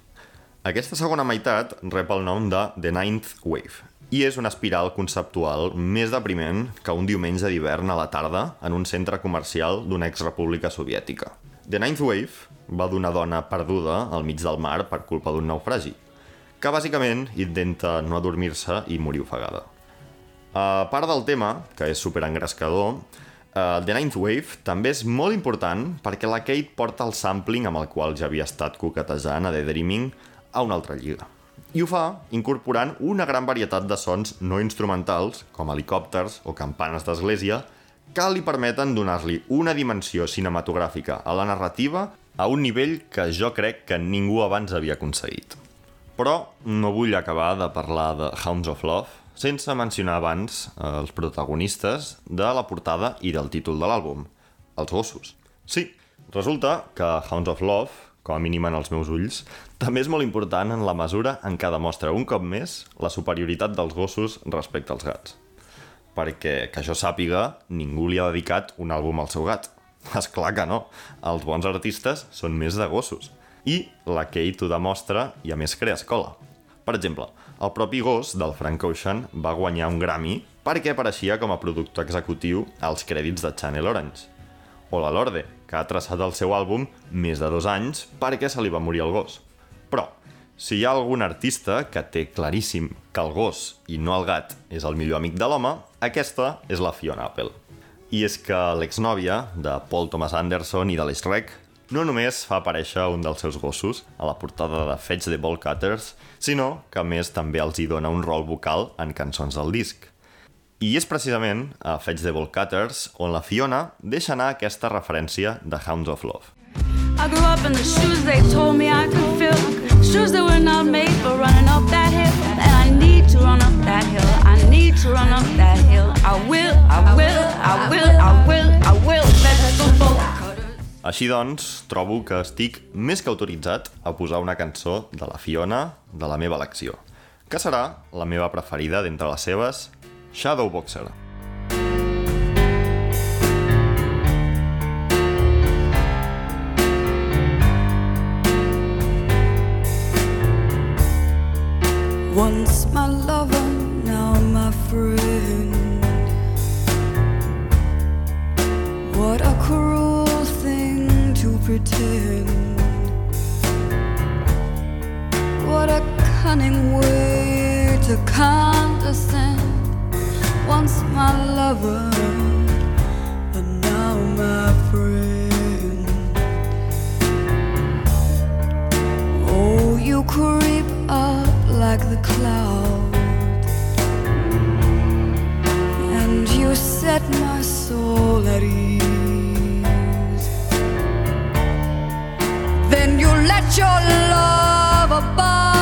Aquesta segona meitat rep el nom de The Ninth Wave i és una espiral conceptual més depriment que un diumenge d'hivern a la tarda en un centre comercial d'una exrepública soviètica. The Ninth Wave va d'una dona perduda al mig del mar per culpa d'un naufragi, que bàsicament intenta no adormir-se i morir ofegada. A part del tema, que és superengrescador, uh, The Ninth Wave també és molt important perquè la Kate porta el sampling amb el qual ja havia estat coquetejant a The Dreaming a una altra lliga. I ho fa incorporant una gran varietat de sons no instrumentals, com helicòpters o campanes d'església, que li permeten donar-li una dimensió cinematogràfica a la narrativa a un nivell que jo crec que ningú abans havia aconseguit. Però no vull acabar de parlar de Hounds of Love sense mencionar abans eh, els protagonistes de la portada i del títol de l'àlbum, els gossos. Sí, resulta que Hounds of Love, com a mínim en els meus ulls, també és molt important en la mesura en què demostra un cop més la superioritat dels gossos respecte als gats. Perquè, que jo sàpiga, ningú li ha dedicat un àlbum al seu gat. És clar que no. Els bons artistes són més de gossos. I la Kate ho demostra i a més crea escola. Per exemple, el propi gos del Frank Ocean va guanyar un Grammy perquè apareixia com a productor executiu als crèdits de Channel Orange. O la Lorde, que ha traçat el seu àlbum més de dos anys perquè se li va morir el gos. Però, si hi ha algun artista que té claríssim que el gos i no el gat és el millor amic de l'home, aquesta és la Fiona Apple. I és que l'exnòvia de Paul Thomas Anderson i de Les Rec no només fa aparèixer un dels seus gossos a la portada de Fetch the Ball Cutters, sinó que a més també els hi dona un rol vocal en cançons del disc. I és precisament a Fetch the Ball Cutters on la Fiona deixa anar aquesta referència de Hounds of Love. I grew up in the shoes they told me I could fill. Shoes that were not made for running up that hill. And I need to run up that hill. I need to run up that hill. I will, I will, I will, I will, I will. Fetch the ball cutters. Així doncs, trobo que estic més que autoritzat a posar una cançó de la Fiona de la meva elecció, que serà la meva preferida d'entre les seves, Shadowboxer. Once my lover, now my friend. What a cruel thing to pretend. What a cunning way to condescend. Once my lover, and now my friend. Oh, you creep up like the cloud, and you set my soul at ease. Then you let your love abound,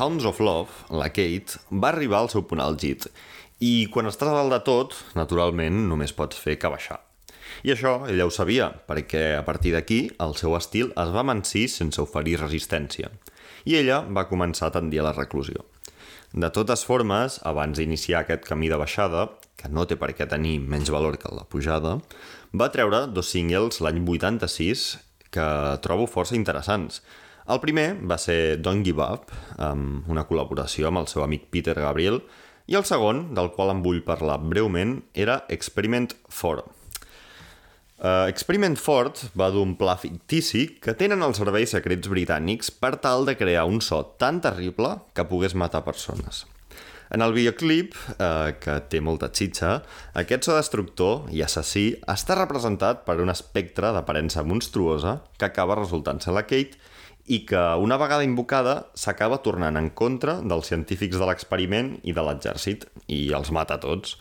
Hounds of Love, la Kate va arribar al seu punt àlgid i quan estàs a dalt de tot, naturalment, només pots fer que baixar. I això ella ho sabia, perquè a partir d'aquí el seu estil es va mancir sense oferir resistència. I ella va començar a tendir a la reclusió. De totes formes, abans d'iniciar aquest camí de baixada, que no té per què tenir menys valor que la pujada, va treure dos singles l'any 86 que trobo força interessants. El primer va ser Don't Give Up, amb una col·laboració amb el seu amic Peter Gabriel, i el segon, del qual em vull parlar breument, era Experiment 4. Uh, Experiment Ford va d'un pla fictici que tenen els serveis secrets britànics per tal de crear un so tan terrible que pogués matar persones. En el videoclip, eh, que té molta xitxa, aquest so destructor i assassí està representat per un espectre d'aparença monstruosa que acaba resultant-se la Kate i que, una vegada invocada, s'acaba tornant en contra dels científics de l'experiment i de l'exèrcit i els mata a tots.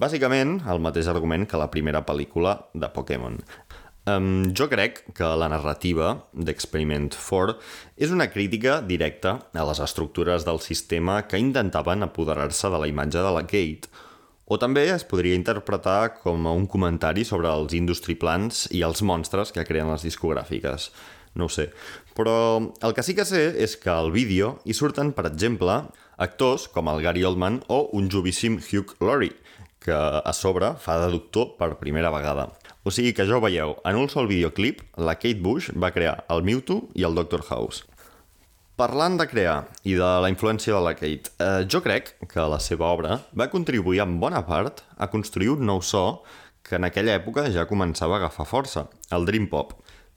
Bàsicament, el mateix argument que la primera pel·lícula de Pokémon. Um, jo crec que la narrativa d'Experiment 4 és una crítica directa a les estructures del sistema que intentaven apoderar-se de la imatge de la Kate, o també es podria interpretar com un comentari sobre els industry plans i els monstres que creen les discogràfiques. No ho sé. Però el que sí que sé és que al vídeo hi surten, per exemple, actors com el Gary Oldman o un jovíssim Hugh Laurie, que a sobre fa de doctor per primera vegada. O sigui que ja veieu, en un sol videoclip, la Kate Bush va crear el Mewtwo i el Doctor House. Parlant de crear i de la influència de la Kate, eh, jo crec que la seva obra va contribuir en bona part a construir un nou so que en aquella època ja començava a agafar força, el Dream Pop,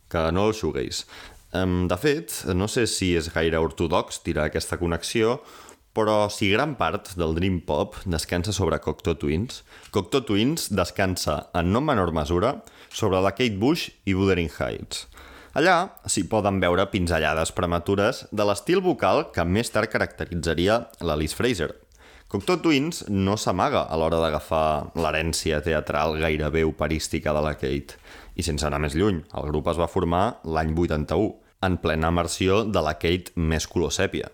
que no el shoegaze. De fet, no sé si és gaire ortodox tirar aquesta connexió, però si gran part del Dream Pop descansa sobre Cocteau Twins, Cocteau Twins descansa en no menor mesura sobre la Kate Bush i Wuthering Heights. Allà s'hi poden veure pinzellades prematures de l'estil vocal que més tard caracteritzaria l'Alice Fraser. Cocteau Twins no s'amaga a l'hora d'agafar l'herència teatral gairebé operística de la Kate. I sense anar més lluny, el grup es va formar l'any 81, en plena immersió de la Kate més color sèpia.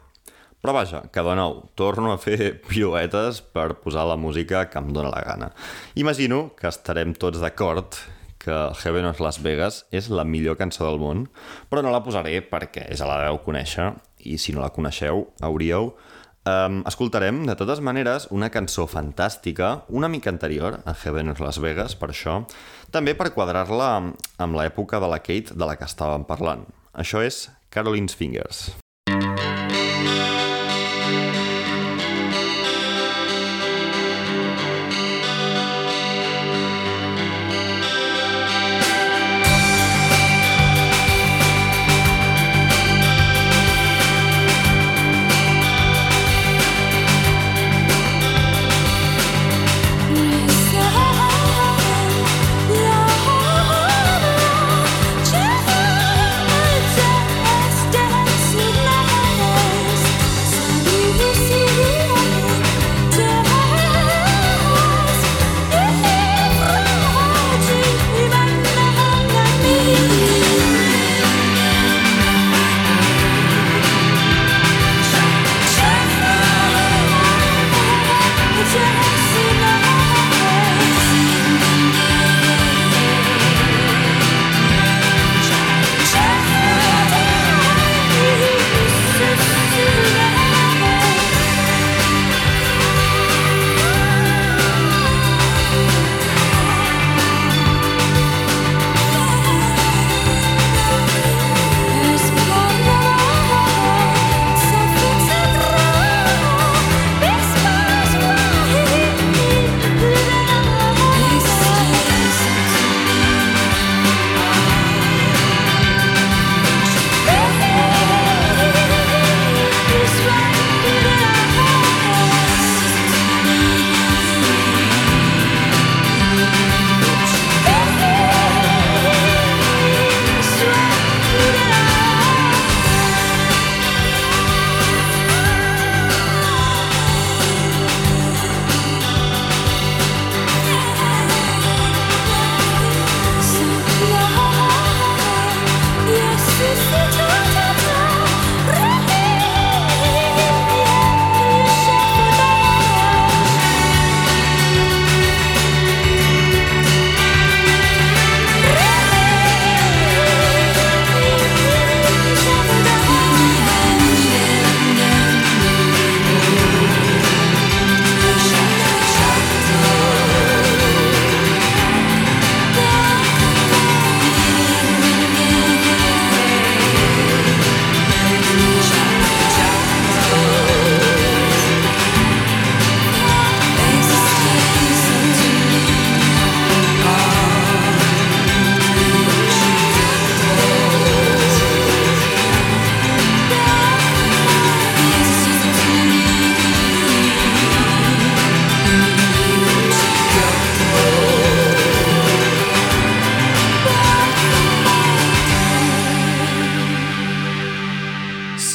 Però vaja, que de nou, torno a fer piruetes per posar la música que em dóna la gana. Imagino que estarem tots d'acord que Heaven of Las Vegas és la millor cançó del món, però no la posaré perquè ja la deu conèixer i si no la coneixeu, hauríeu. Um, escoltarem, de totes maneres, una cançó fantàstica, una mica anterior a Heaven of Las Vegas, per això, també per quadrar-la amb l'època de la Kate de la que estàvem parlant. Això és Caroline's Fingers.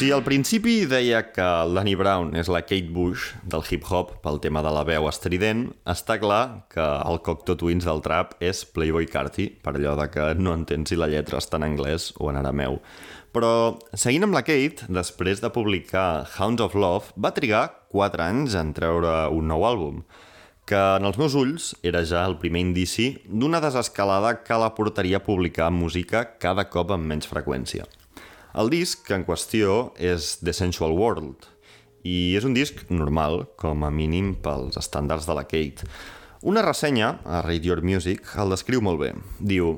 Si al principi deia que Danny Brown és la Kate Bush del hip-hop pel tema de la veu estrident, està clar que el Cocteau Twins del trap és Playboy Carti, per allò de que no entens si la lletra està en anglès o en arameu. Però, seguint amb la Kate, després de publicar Hounds of Love, va trigar 4 anys en treure un nou àlbum, que en els meus ulls era ja el primer indici d'una desescalada que la portaria a publicar música cada cop amb menys freqüència. El disc en qüestió és The Sensual World i és un disc normal, com a mínim pels estàndards de la Kate. Una ressenya a Rate Your Music el descriu molt bé. Diu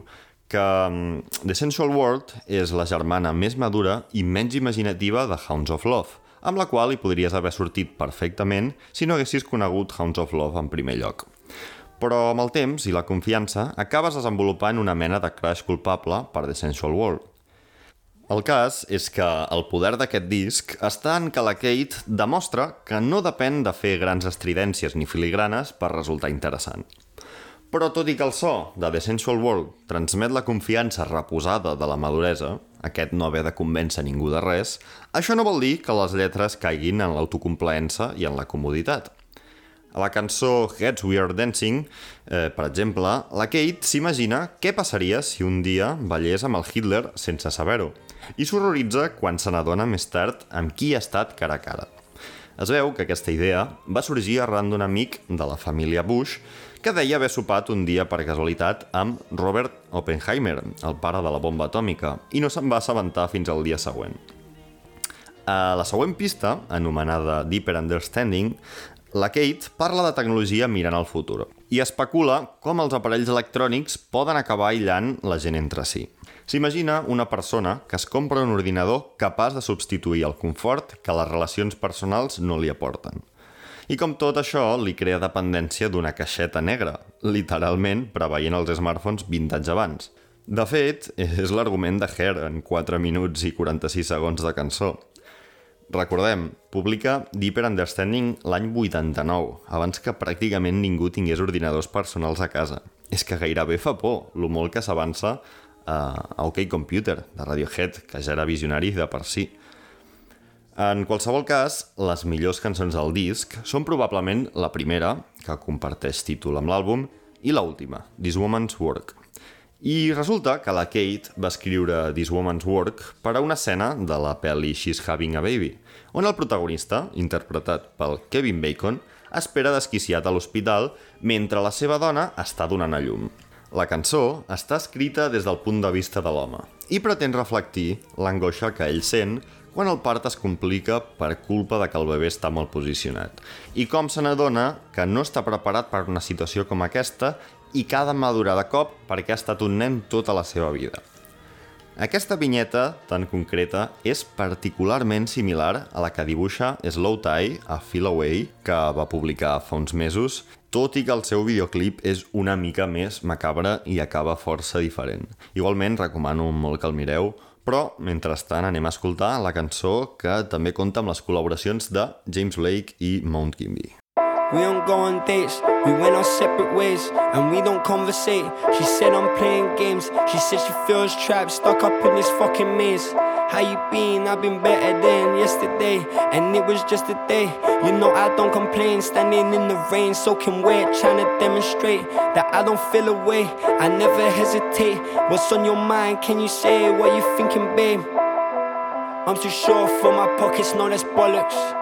que mm, The Sensual World és la germana més madura i menys imaginativa de Hounds of Love, amb la qual hi podries haver sortit perfectament si no haguessis conegut Hounds of Love en primer lloc. Però amb el temps i la confiança acabes desenvolupant una mena de crash culpable per The Sensual World. El cas és que el poder d'aquest disc està en que la Kate demostra que no depèn de fer grans estridències ni filigranes per resultar interessant. Però tot i que el so de The Sensual World transmet la confiança reposada de la maduresa, aquest no haver de convèncer ningú de res, això no vol dir que les lletres caiguin en l'autocomplaença i en la comoditat. A la cançó Heads We Are Dancing, eh, per exemple, la Kate s'imagina què passaria si un dia ballés amb el Hitler sense saber-ho i s'horroritza quan se n'adona més tard amb qui ha estat cara a cara. Es veu que aquesta idea va sorgir arran d'un amic de la família Bush que deia haver sopat un dia per casualitat amb Robert Oppenheimer, el pare de la bomba atòmica, i no se'n va assabentar fins al dia següent. A la següent pista, anomenada Deeper Understanding, la Kate parla de tecnologia mirant al futur i especula com els aparells electrònics poden acabar aïllant la gent entre si. S'imagina una persona que es compra un ordinador capaç de substituir el confort que les relacions personals no li aporten. I com tot això, li crea dependència d'una caixeta negra, literalment preveient els smartphones vintage abans. De fet, és l'argument de Hair en 4 minuts i 46 segons de cançó. Recordem, publica Deeper Understanding l'any 89, abans que pràcticament ningú tingués ordinadors personals a casa. És que gairebé fa por, lo molt que s'avança a OK Computer, de Radiohead, que ja era visionari de per si. En qualsevol cas, les millors cançons del disc són probablement la primera, que comparteix títol amb l'àlbum, i l'última, This Woman's Work. I resulta que la Kate va escriure This Woman's Work per a una escena de la pel·li She's Having a Baby, on el protagonista, interpretat pel Kevin Bacon, espera desquiciat a l'hospital mentre la seva dona està donant a llum. La cançó està escrita des del punt de vista de l'home i pretén reflectir l'angoixa que ell sent quan el part es complica per culpa de que el bebè està molt posicionat i com se n'adona que no està preparat per una situació com aquesta i que ha de madurar de cop perquè ha estat un nen tota la seva vida. Aquesta vinyeta tan concreta és particularment similar a la que dibuixa Slow Tie a Feel Away, que va publicar fa uns mesos, tot i que el seu videoclip és una mica més macabre i acaba força diferent. Igualment, recomano molt que el mireu, però, mentrestant, anem a escoltar la cançó que també compta amb les col·laboracions de James Blake i Mount Kimby. We don't go on dates, we went our separate ways, and we don't conversate. She said I'm playing games, she said she feels trapped, stuck up in this fucking maze. How you been? I've been better than yesterday, and it was just a day. You know I don't complain, standing in the rain, soaking wet, trying to demonstrate that I don't feel away. I never hesitate. What's on your mind? Can you say what you thinking, babe? I'm too sure for my pockets, no, that's bollocks.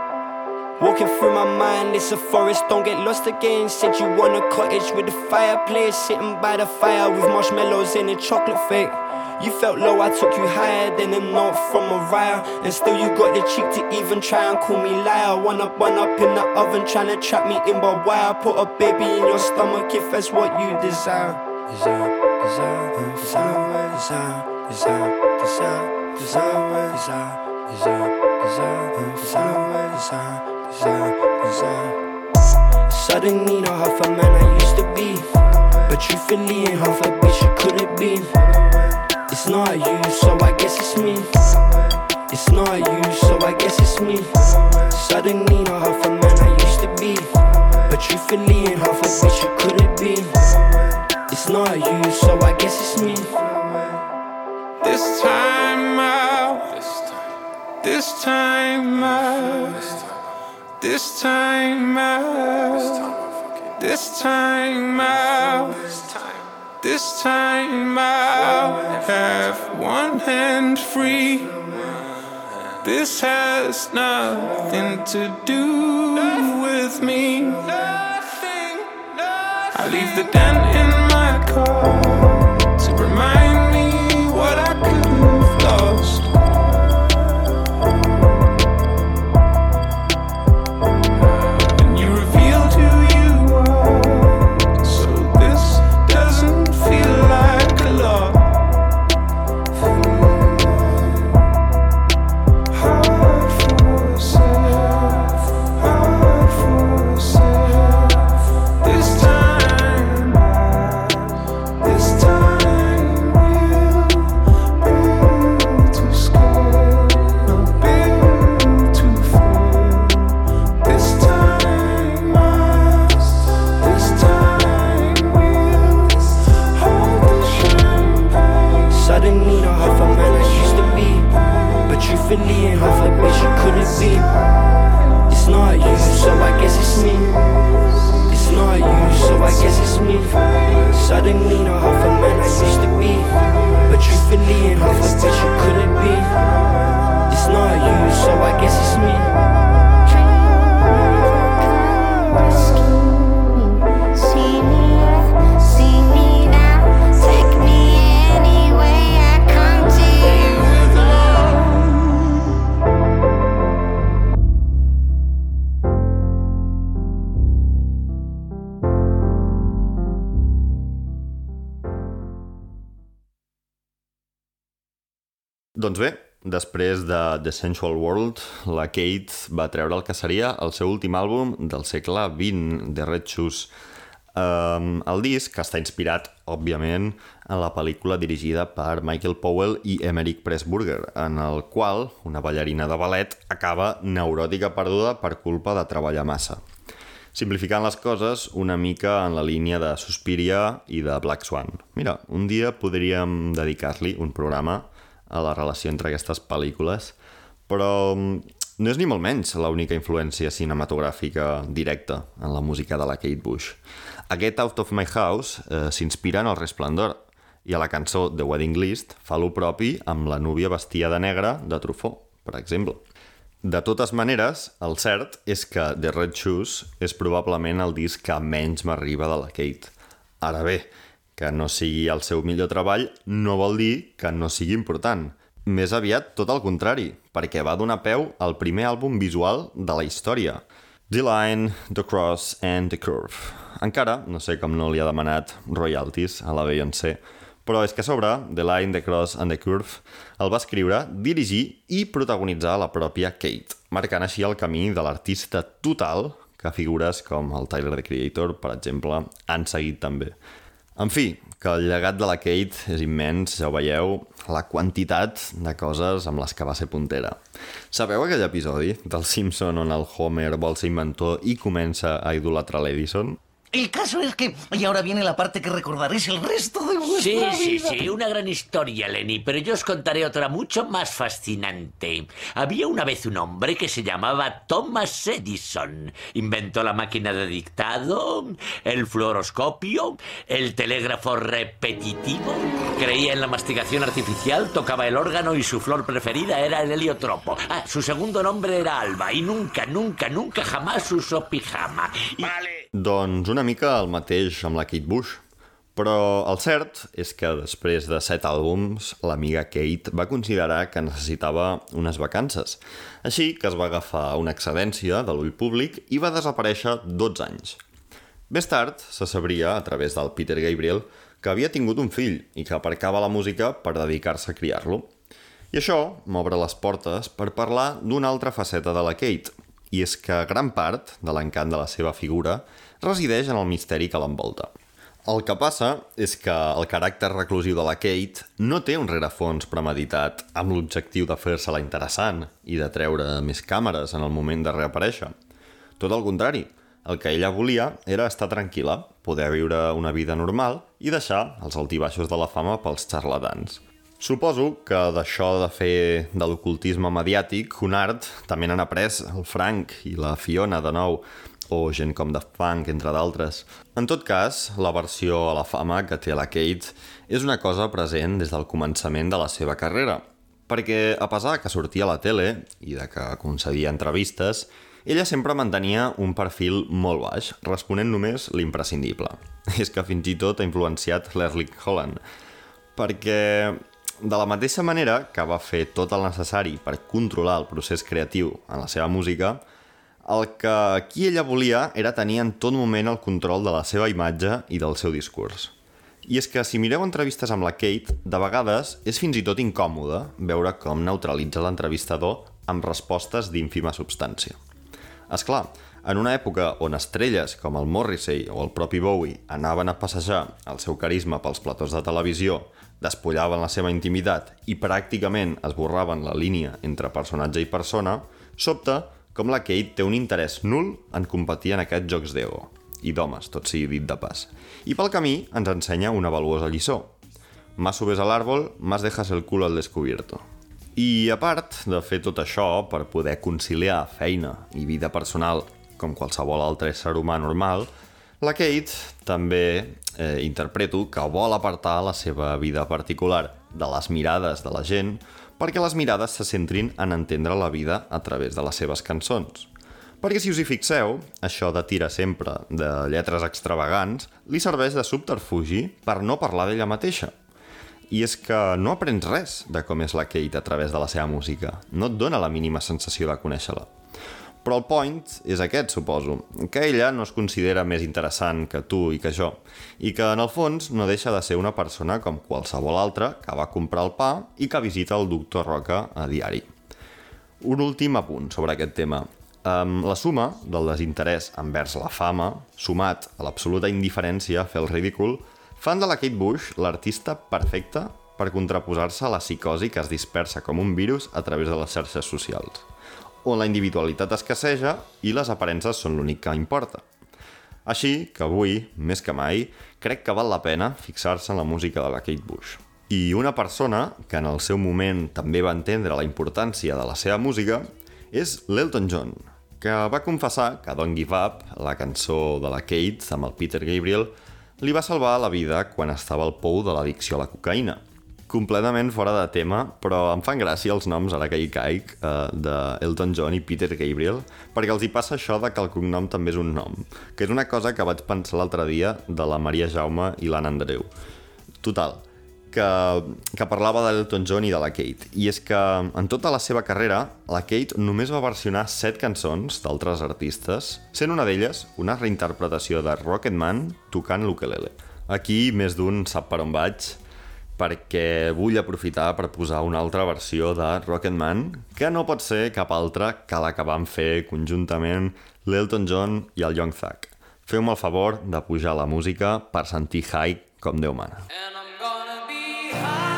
Walking through my mind, it's a forest, don't get lost again. Said you want a cottage with a fireplace, sitting by the fire with marshmallows in a chocolate fake. You felt low, I took you higher than a note from Mariah. And still, you got the cheek to even try and call me liar. One up, one up in the oven, trying to trap me in by wire. Put a baby in your stomach if that's what you desire. Desire, desire, desire, desire, desire, desire, desire, desire, desire, desire, desire, desire desire, desire. Suddenly, not half a man I used to be. But truthfully, ain't half a bitch you couldn't be. It's not you, so I guess it's me. It's not you, so I guess it's me. Suddenly, not half a man I used to be. But truthfully, ain't half a bitch you couldn't be. It's not you, so I guess it's me. This time out, This time out. This time out. This time out. This time I'll have one hand free. This has nothing to do with me. I leave the dent in my car Sensual World, la Kate va treure el que seria el seu últim àlbum del segle XX, The Red Shoes. Um, el disc està inspirat, òbviament, en la pel·lícula dirigida per Michael Powell i Emmerich Pressburger, en el qual una ballarina de ballet acaba neuròtica perduda per culpa de treballar massa. Simplificant les coses una mica en la línia de Suspiria i de Black Swan. Mira, un dia podríem dedicar-li un programa a la relació entre aquestes pel·lícules, però mm, no és ni molt menys l'única influència cinematogràfica directa en la música de la Kate Bush. Aquest Out of My House eh, s'inspira en el Resplendor i a la cançó The Wedding List fa lo propi amb la núvia vestia de negre de Truffaut, per exemple. De totes maneres, el cert és que The Red Shoes és probablement el disc que menys m'arriba de la Kate. Ara bé, que no sigui el seu millor treball no vol dir que no sigui important. Més aviat tot el contrari, perquè va donar peu al primer àlbum visual de la història. The Line, The Cross and The Curve. Encara no sé com no li ha demanat royalties a la Beyoncé, però és que a sobre The Line, The Cross and The Curve el va escriure, dirigir i protagonitzar la pròpia Kate, marcant així el camí de l'artista total que figures com el Tyler, the Creator, per exemple, han seguit també. En fi, que el llegat de la Kate és immens, ja ho veieu, la quantitat de coses amb les que va ser puntera. Sabeu aquell episodi del Simpson on el Homer vol ser inventor i comença a idolatrar l'Edison? El caso es que, y ahora viene la parte que recordaréis el resto de Sí, vuestra sí, vida. sí, una gran historia, Lenny, pero yo os contaré otra mucho más fascinante. Había una vez un hombre que se llamaba Thomas Edison. Inventó la máquina de dictado, el fluoroscopio, el telégrafo repetitivo, creía en la masticación artificial, tocaba el órgano y su flor preferida era el heliotropo. Ah, su segundo nombre era Alba y nunca, nunca, nunca jamás usó pijama. Y- Doncs una mica el mateix amb la Kate Bush. Però el cert és que després de set àlbums, l'amiga Kate va considerar que necessitava unes vacances. Així que es va agafar una excedència de l'ull públic i va desaparèixer 12 anys. Més tard se sabria, a través del Peter Gabriel, que havia tingut un fill i que aparcava la música per dedicar-se a criar-lo. I això m'obre les portes per parlar d'una altra faceta de la Kate, i és que gran part de l'encant de la seva figura resideix en el misteri que l'envolta. El que passa és que el caràcter reclusiu de la Kate no té un rerefons premeditat amb l'objectiu de fer-se-la interessant i de treure més càmeres en el moment de reaparèixer. Tot el contrari, el que ella volia era estar tranquil·la, poder viure una vida normal i deixar els altibaixos de la fama pels xarlatans. Suposo que d'això de fer de l'ocultisme mediàtic un art també n'han après el Frank i la Fiona de nou, o gent com de Funk, entre d'altres. En tot cas, la versió a la fama que té la Kate és una cosa present des del començament de la seva carrera, perquè a pesar que sortia a la tele i de que concedia entrevistes, ella sempre mantenia un perfil molt baix, responent només l'imprescindible. És que fins i tot ha influenciat l'Erling Holland, perquè de la mateixa manera que va fer tot el necessari per controlar el procés creatiu en la seva música, el que aquí ella volia era tenir en tot moment el control de la seva imatge i del seu discurs. I és que si mireu entrevistes amb la Kate, de vegades és fins i tot incòmode veure com neutralitza l'entrevistador amb respostes d'ínfima substància. És clar, en una època on estrelles com el Morrissey o el propi Bowie anaven a passejar el seu carisma pels platós de televisió despullaven la seva intimitat i pràcticament esborraven la línia entre personatge i persona, sobta com la Kate té un interès nul en competir en aquests jocs d'ego. I d'homes, tot sigui dit de pas. I pel camí ens ensenya una valuosa lliçó. Más subes a l'àrbol, más dejas el culo al descubierto. I a part de fer tot això per poder conciliar feina i vida personal com qualsevol altre ésser humà normal, la Kate també eh, interpreto que vol apartar la seva vida particular de les mirades de la gent perquè les mirades se centrin en entendre la vida a través de les seves cançons. Perquè si us hi fixeu, això de tirar sempre de lletres extravagants li serveix de subterfugi per no parlar d'ella mateixa. I és que no aprens res de com és la Kate a través de la seva música. No et dona la mínima sensació de conèixer-la. Però el point és aquest, suposo, que ella no es considera més interessant que tu i que jo, i que en el fons no deixa de ser una persona com qualsevol altra que va comprar el pa i que visita el doctor Roca a diari. Un últim apunt sobre aquest tema. Um, la suma del desinterès envers la fama, sumat a l'absoluta indiferència a fer el ridícul, fan de la Kate Bush l'artista perfecta per contraposar-se a la psicosi que es dispersa com un virus a través de les xarxes socials on la individualitat escasseja i les aparences són l'únic que importa. Així que avui, més que mai, crec que val la pena fixar-se en la música de la Kate Bush. I una persona que en el seu moment també va entendre la importància de la seva música és l'Elton John, que va confessar que Don't Give Up, la cançó de la Kate amb el Peter Gabriel, li va salvar la vida quan estava al pou de l'addicció a la cocaïna – completament fora de tema, però em fan gràcia els noms, ara que hi caic, eh, de Elton John i Peter Gabriel, perquè els hi passa això de que el cognom també és un nom, que és una cosa que vaig pensar l'altre dia de la Maria Jaume i l'Anna Andreu. Total, que, que parlava de l'Elton John i de la Kate. I és que en tota la seva carrera, la Kate només va versionar set cançons d'altres artistes, sent una d'elles una reinterpretació de Rocketman tocant l'ukelele. Aquí més d'un sap per on vaig, perquè vull aprofitar per posar una altra versió de Rocketman, que no pot ser cap altra que la que van fer conjuntament l'Elton John i el Young Thug. Feu-me el favor de pujar la música per sentir high com Déu mana. And I'm gonna be high.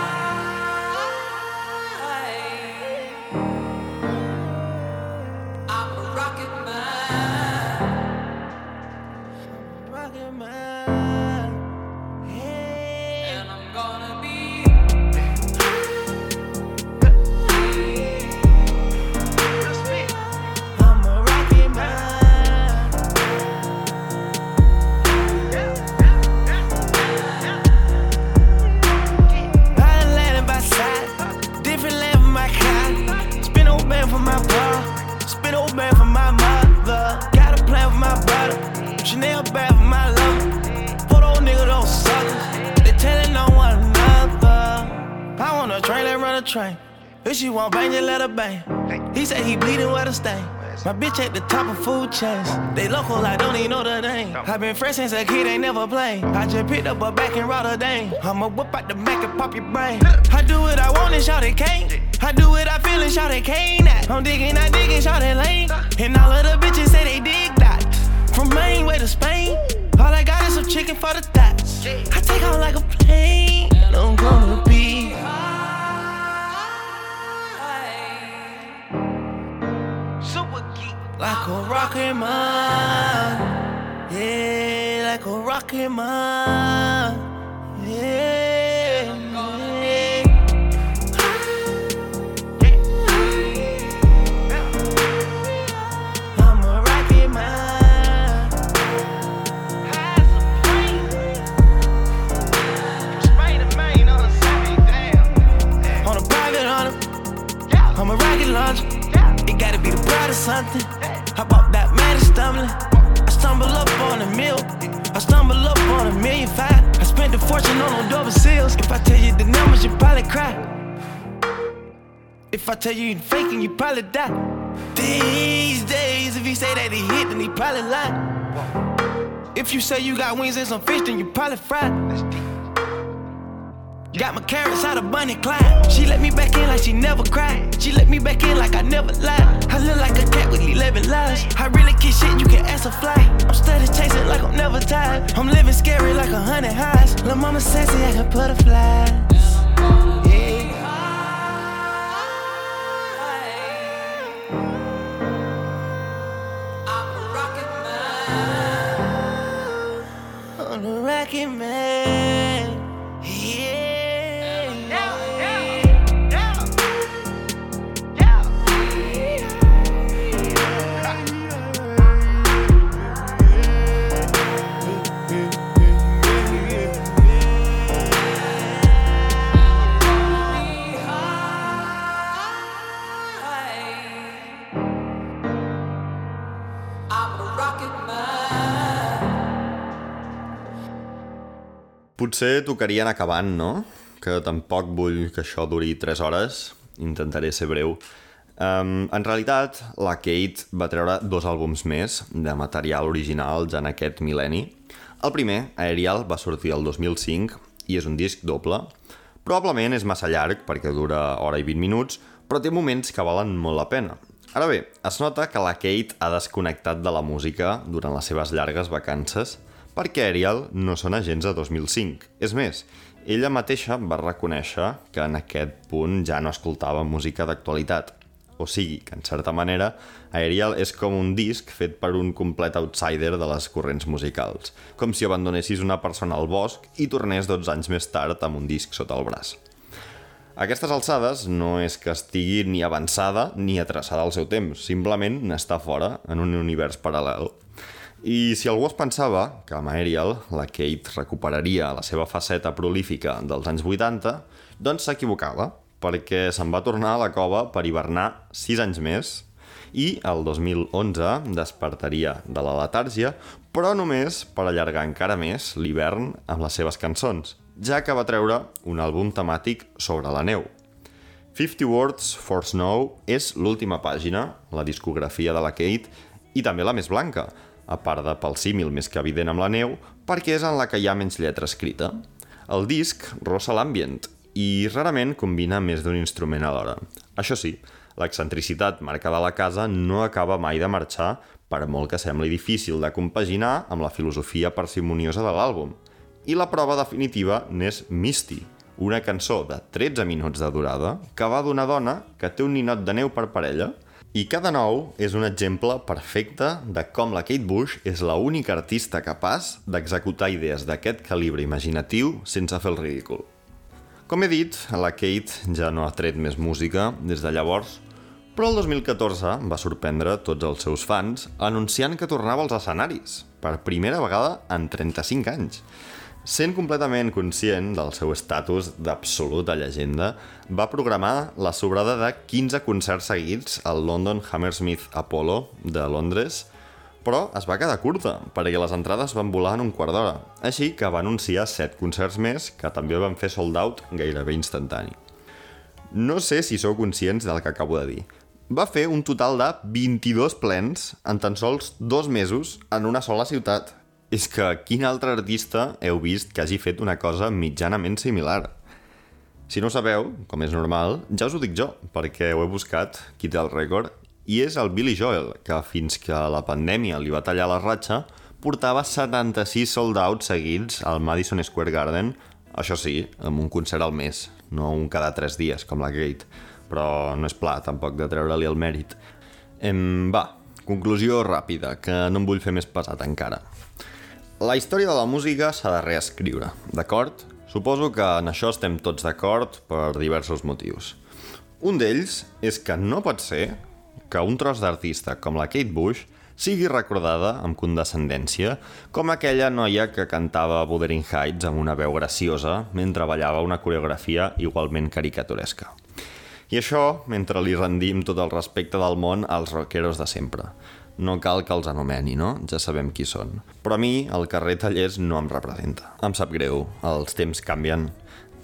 My bitch at the top of food chains. They local, I don't even know the name. i been fresh since a kid, ain't never played. I just picked up a back in Rotterdam. I'ma whip out the Mac and pop your brain. I do what I want and shout it can't. I do what I feel and shout it can't. I'm digging, I digging, shout it lane. And all of the bitches say they dig that. From Maine way to Spain. All I got is some chicken for the thoughts. I take off like a plane. I'm gonna a rocket man. Yeah, like a rocket man. Yeah. I'm a rocket man. On a private, on I'm a rocket launcher. It gotta be the of something. I stumble up on a meal. I stumble up on a million five. I spent a fortune on them double seals. If I tell you the numbers, you probably cry. If I tell you you faking, you probably die. These days, if he say that he hit, then he probably lied. If you say you got wings and some fish, then you probably fried. Got my carrots out of Bunny Clyde. She let me back in like she never cried. She let me back in like I never lied. I look like a cat with 11 lives. I really kiss shit, you can ask a fly. I'm steady chasing like I'm never tired. I'm living scary like a hundred highs. Lil' mama sassy, I can butterflies. Yeah. Potser tocaria anar acabant, no? Que tampoc vull que això duri 3 hores. Intentaré ser breu. Um, en realitat, la Kate va treure dos àlbums més de material original ja en aquest mil·lenni. El primer, Aerial, va sortir el 2005 i és un disc doble. Probablement és massa llarg perquè dura hora i 20 minuts, però té moments que valen molt la pena. Ara bé, es nota que la Kate ha desconnectat de la música durant les seves llargues vacances perquè Ariel no són agents de 2005. És més, ella mateixa va reconèixer que en aquest punt ja no escoltava música d'actualitat. O sigui, que en certa manera, Aerial és com un disc fet per un complet outsider de les corrents musicals, com si abandonessis una persona al bosc i tornés 12 anys més tard amb un disc sota el braç. Aquestes alçades no és que estigui ni avançada ni atrasada al seu temps, simplement n'està fora, en un univers paral·lel. I si algú es pensava que amb Ariel la Kate recuperaria la seva faceta prolífica dels anys 80, doncs s'equivocava, perquè se'n va tornar a la cova per hivernar 6 anys més i el 2011 despertaria de la letàrgia, però només per allargar encara més l'hivern amb les seves cançons, ja que va treure un àlbum temàtic sobre la neu. 50 Words for Snow és l'última pàgina, la discografia de la Kate, i també la més blanca, a part de pel símil més que evident amb la neu, perquè és en la que hi ha menys lletra escrita. El disc rossa l'ambient i rarament combina més d'un instrument alhora. Això sí, l'excentricitat marcada a la casa no acaba mai de marxar per molt que sembli difícil de compaginar amb la filosofia parsimoniosa de l'àlbum. I la prova definitiva n'és Misty, una cançó de 13 minuts de durada que va d'una dona que té un ninot de neu per parella i cada nou és un exemple perfecte de com la Kate Bush és la única artista capaç d'executar idees d'aquest calibre imaginatiu sense fer el ridícul. Com he dit, la Kate ja no ha tret més música des de llavors, però el 2014 va sorprendre tots els seus fans anunciant que tornava als escenaris, per primera vegada en 35 anys. Sent completament conscient del seu estatus d'absoluta llegenda, va programar la sobrada de 15 concerts seguits al London Hammersmith Apollo de Londres, però es va quedar curta, perquè les entrades van volar en un quart d'hora, així que va anunciar 7 concerts més que també van fer sold out gairebé instantani. No sé si sou conscients del que acabo de dir. Va fer un total de 22 plens en tan sols dos mesos en una sola ciutat. És que quin altre artista heu vist que hagi fet una cosa mitjanament similar? Si no ho sabeu, com és normal, ja us ho dic jo, perquè ho he buscat, qui té el rècord, i és el Billy Joel, que fins que la pandèmia li va tallar la ratxa, portava 76 sold-out seguits al Madison Square Garden, això sí, amb un concert al mes, no un cada 3 dies, com la Kate, però no és pla tampoc de treure-li el mèrit. Em, va, conclusió ràpida, que no em vull fer més pesat encara. La història de la música s'ha de reescriure, d'acord? Suposo que en això estem tots d'acord per diversos motius. Un d'ells és que no pot ser que un tros d'artista com la Kate Bush sigui recordada amb condescendència com aquella noia que cantava Wuthering Heights amb una veu graciosa mentre ballava una coreografia igualment caricaturesca. I això mentre li rendim tot el respecte del món als rockeros de sempre. No cal que els anomeni, no? Ja sabem qui són. Però a mi, el carrer Tallers no em representa. Em sap greu, els temps canvien.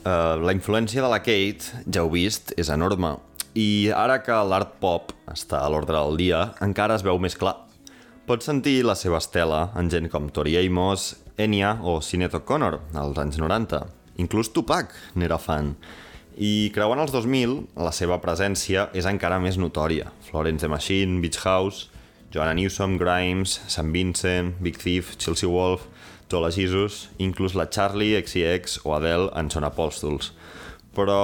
Uh, la influència de la Kate, ja ho vist, és enorme. I ara que l'art pop està a l'ordre del dia, encara es veu més clar. Pots sentir la seva estela en gent com Tori Amos, Enya o Sinead O'Connor, als anys 90. Inclús Tupac n'era fan. I creuant els 2000, la seva presència és encara més notòria. Florence the Machine, Beach House, Joanna Newsom, Grimes, St. Vincent, Big Thief, Chelsea Wolf, Tola Jesus, inclús la Charlie, XCX o Adele en són apòstols. Però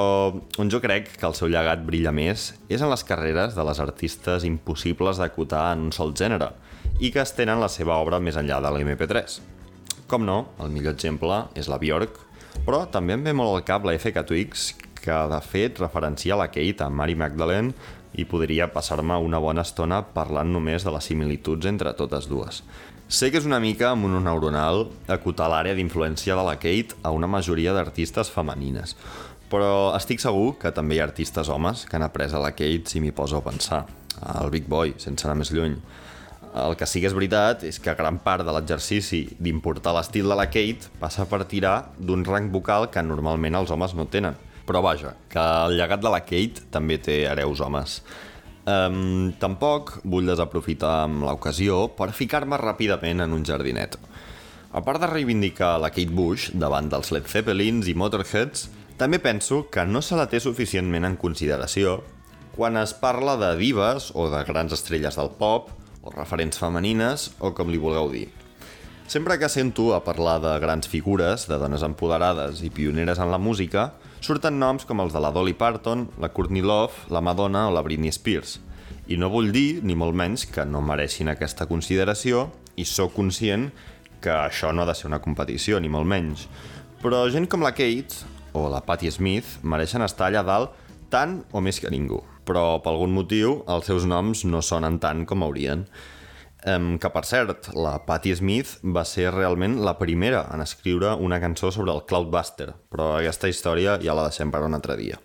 on jo crec que el seu llegat brilla més és en les carreres de les artistes impossibles d'acotar en un sol gènere i que estenen la seva obra més enllà de l'MP3. Com no, el millor exemple és la Björk, però també em ve molt al cap la FK Twix, que de fet referencia la Kate a Mary Magdalene i podria passar-me una bona estona parlant només de les similituds entre totes dues. Sé que és una mica mononeuronal acotar l'àrea d'influència de la Kate a una majoria d'artistes femenines, però estic segur que també hi ha artistes homes que han après a la Kate si m'hi poso a pensar. El Big Boy, sense anar més lluny. El que sí que és veritat és que gran part de l'exercici d'importar l'estil de la Kate passa per tirar d'un rang vocal que normalment els homes no tenen. Però vaja, que el llegat de la Kate també té hereus homes. Um, tampoc vull desaprofitar amb l'ocasió per ficar-me ràpidament en un jardinet. A part de reivindicar la Kate Bush davant dels Led Zeppelins i Motorheads, també penso que no se la té suficientment en consideració quan es parla de divas o de grans estrelles del pop, o referents femenines, o com li vulgueu dir. Sempre que sento a parlar de grans figures, de dones empoderades i pioneres en la música, surten noms com els de la Dolly Parton, la Courtney Love, la Madonna o la Britney Spears. I no vull dir, ni molt menys, que no mereixin aquesta consideració i sóc conscient que això no ha de ser una competició, ni molt menys. Però gent com la Kate o la Patti Smith mereixen estar allà dalt tant o més que ningú. Però, per algun motiu, els seus noms no sonen tant com haurien. Um, que, per cert, la Patti Smith va ser realment la primera en escriure una cançó sobre el Cloudbuster, però aquesta història ja la deixem per un altre dia.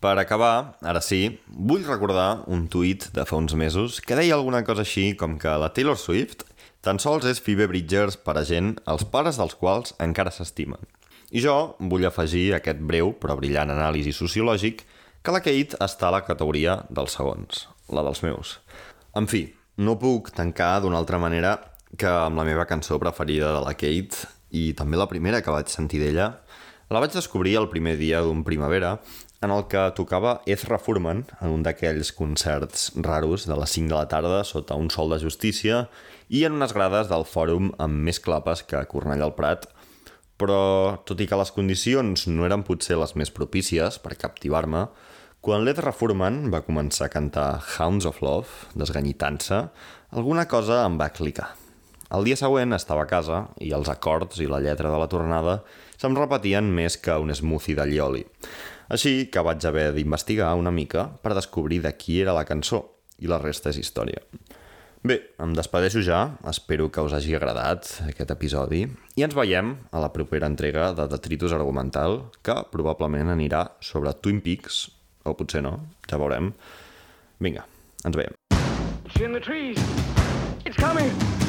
Per acabar, ara sí, vull recordar un tuit de fa uns mesos que deia alguna cosa així com que la Taylor Swift tan sols és Phoebe Bridgers per a gent els pares dels quals encara s'estimen. I jo vull afegir aquest breu però brillant anàlisi sociològic que la Kate està a la categoria dels segons, la dels meus. En fi, no puc tancar d'una altra manera que amb la meva cançó preferida de la Kate i també la primera que vaig sentir d'ella, la vaig descobrir el primer dia d'un primavera en el que tocava Ezra Furman en un d'aquells concerts raros de les 5 de la tarda sota un sol de justícia i en unes grades del fòrum amb més clapes que Cornellà al Prat, però tot i que les condicions no eren potser les més propícies per captivar-me, quan l'Ezra Furman va començar a cantar Hounds of Love, desganyitant-se, alguna cosa em va clicar. El dia següent estava a casa i els acords i la lletra de la tornada se'm repetien més que un smoothie de llioli. Així que vaig haver d'investigar una mica per descobrir de qui era la cançó, i la resta és història. Bé, em despedeixo ja, espero que us hagi agradat aquest episodi i ens veiem a la propera entrega de Detritus Argumental, que probablement anirà sobre Twin Peaks, o potser no, ja veurem. Vinga, ens veiem. It's in the trees. It's coming.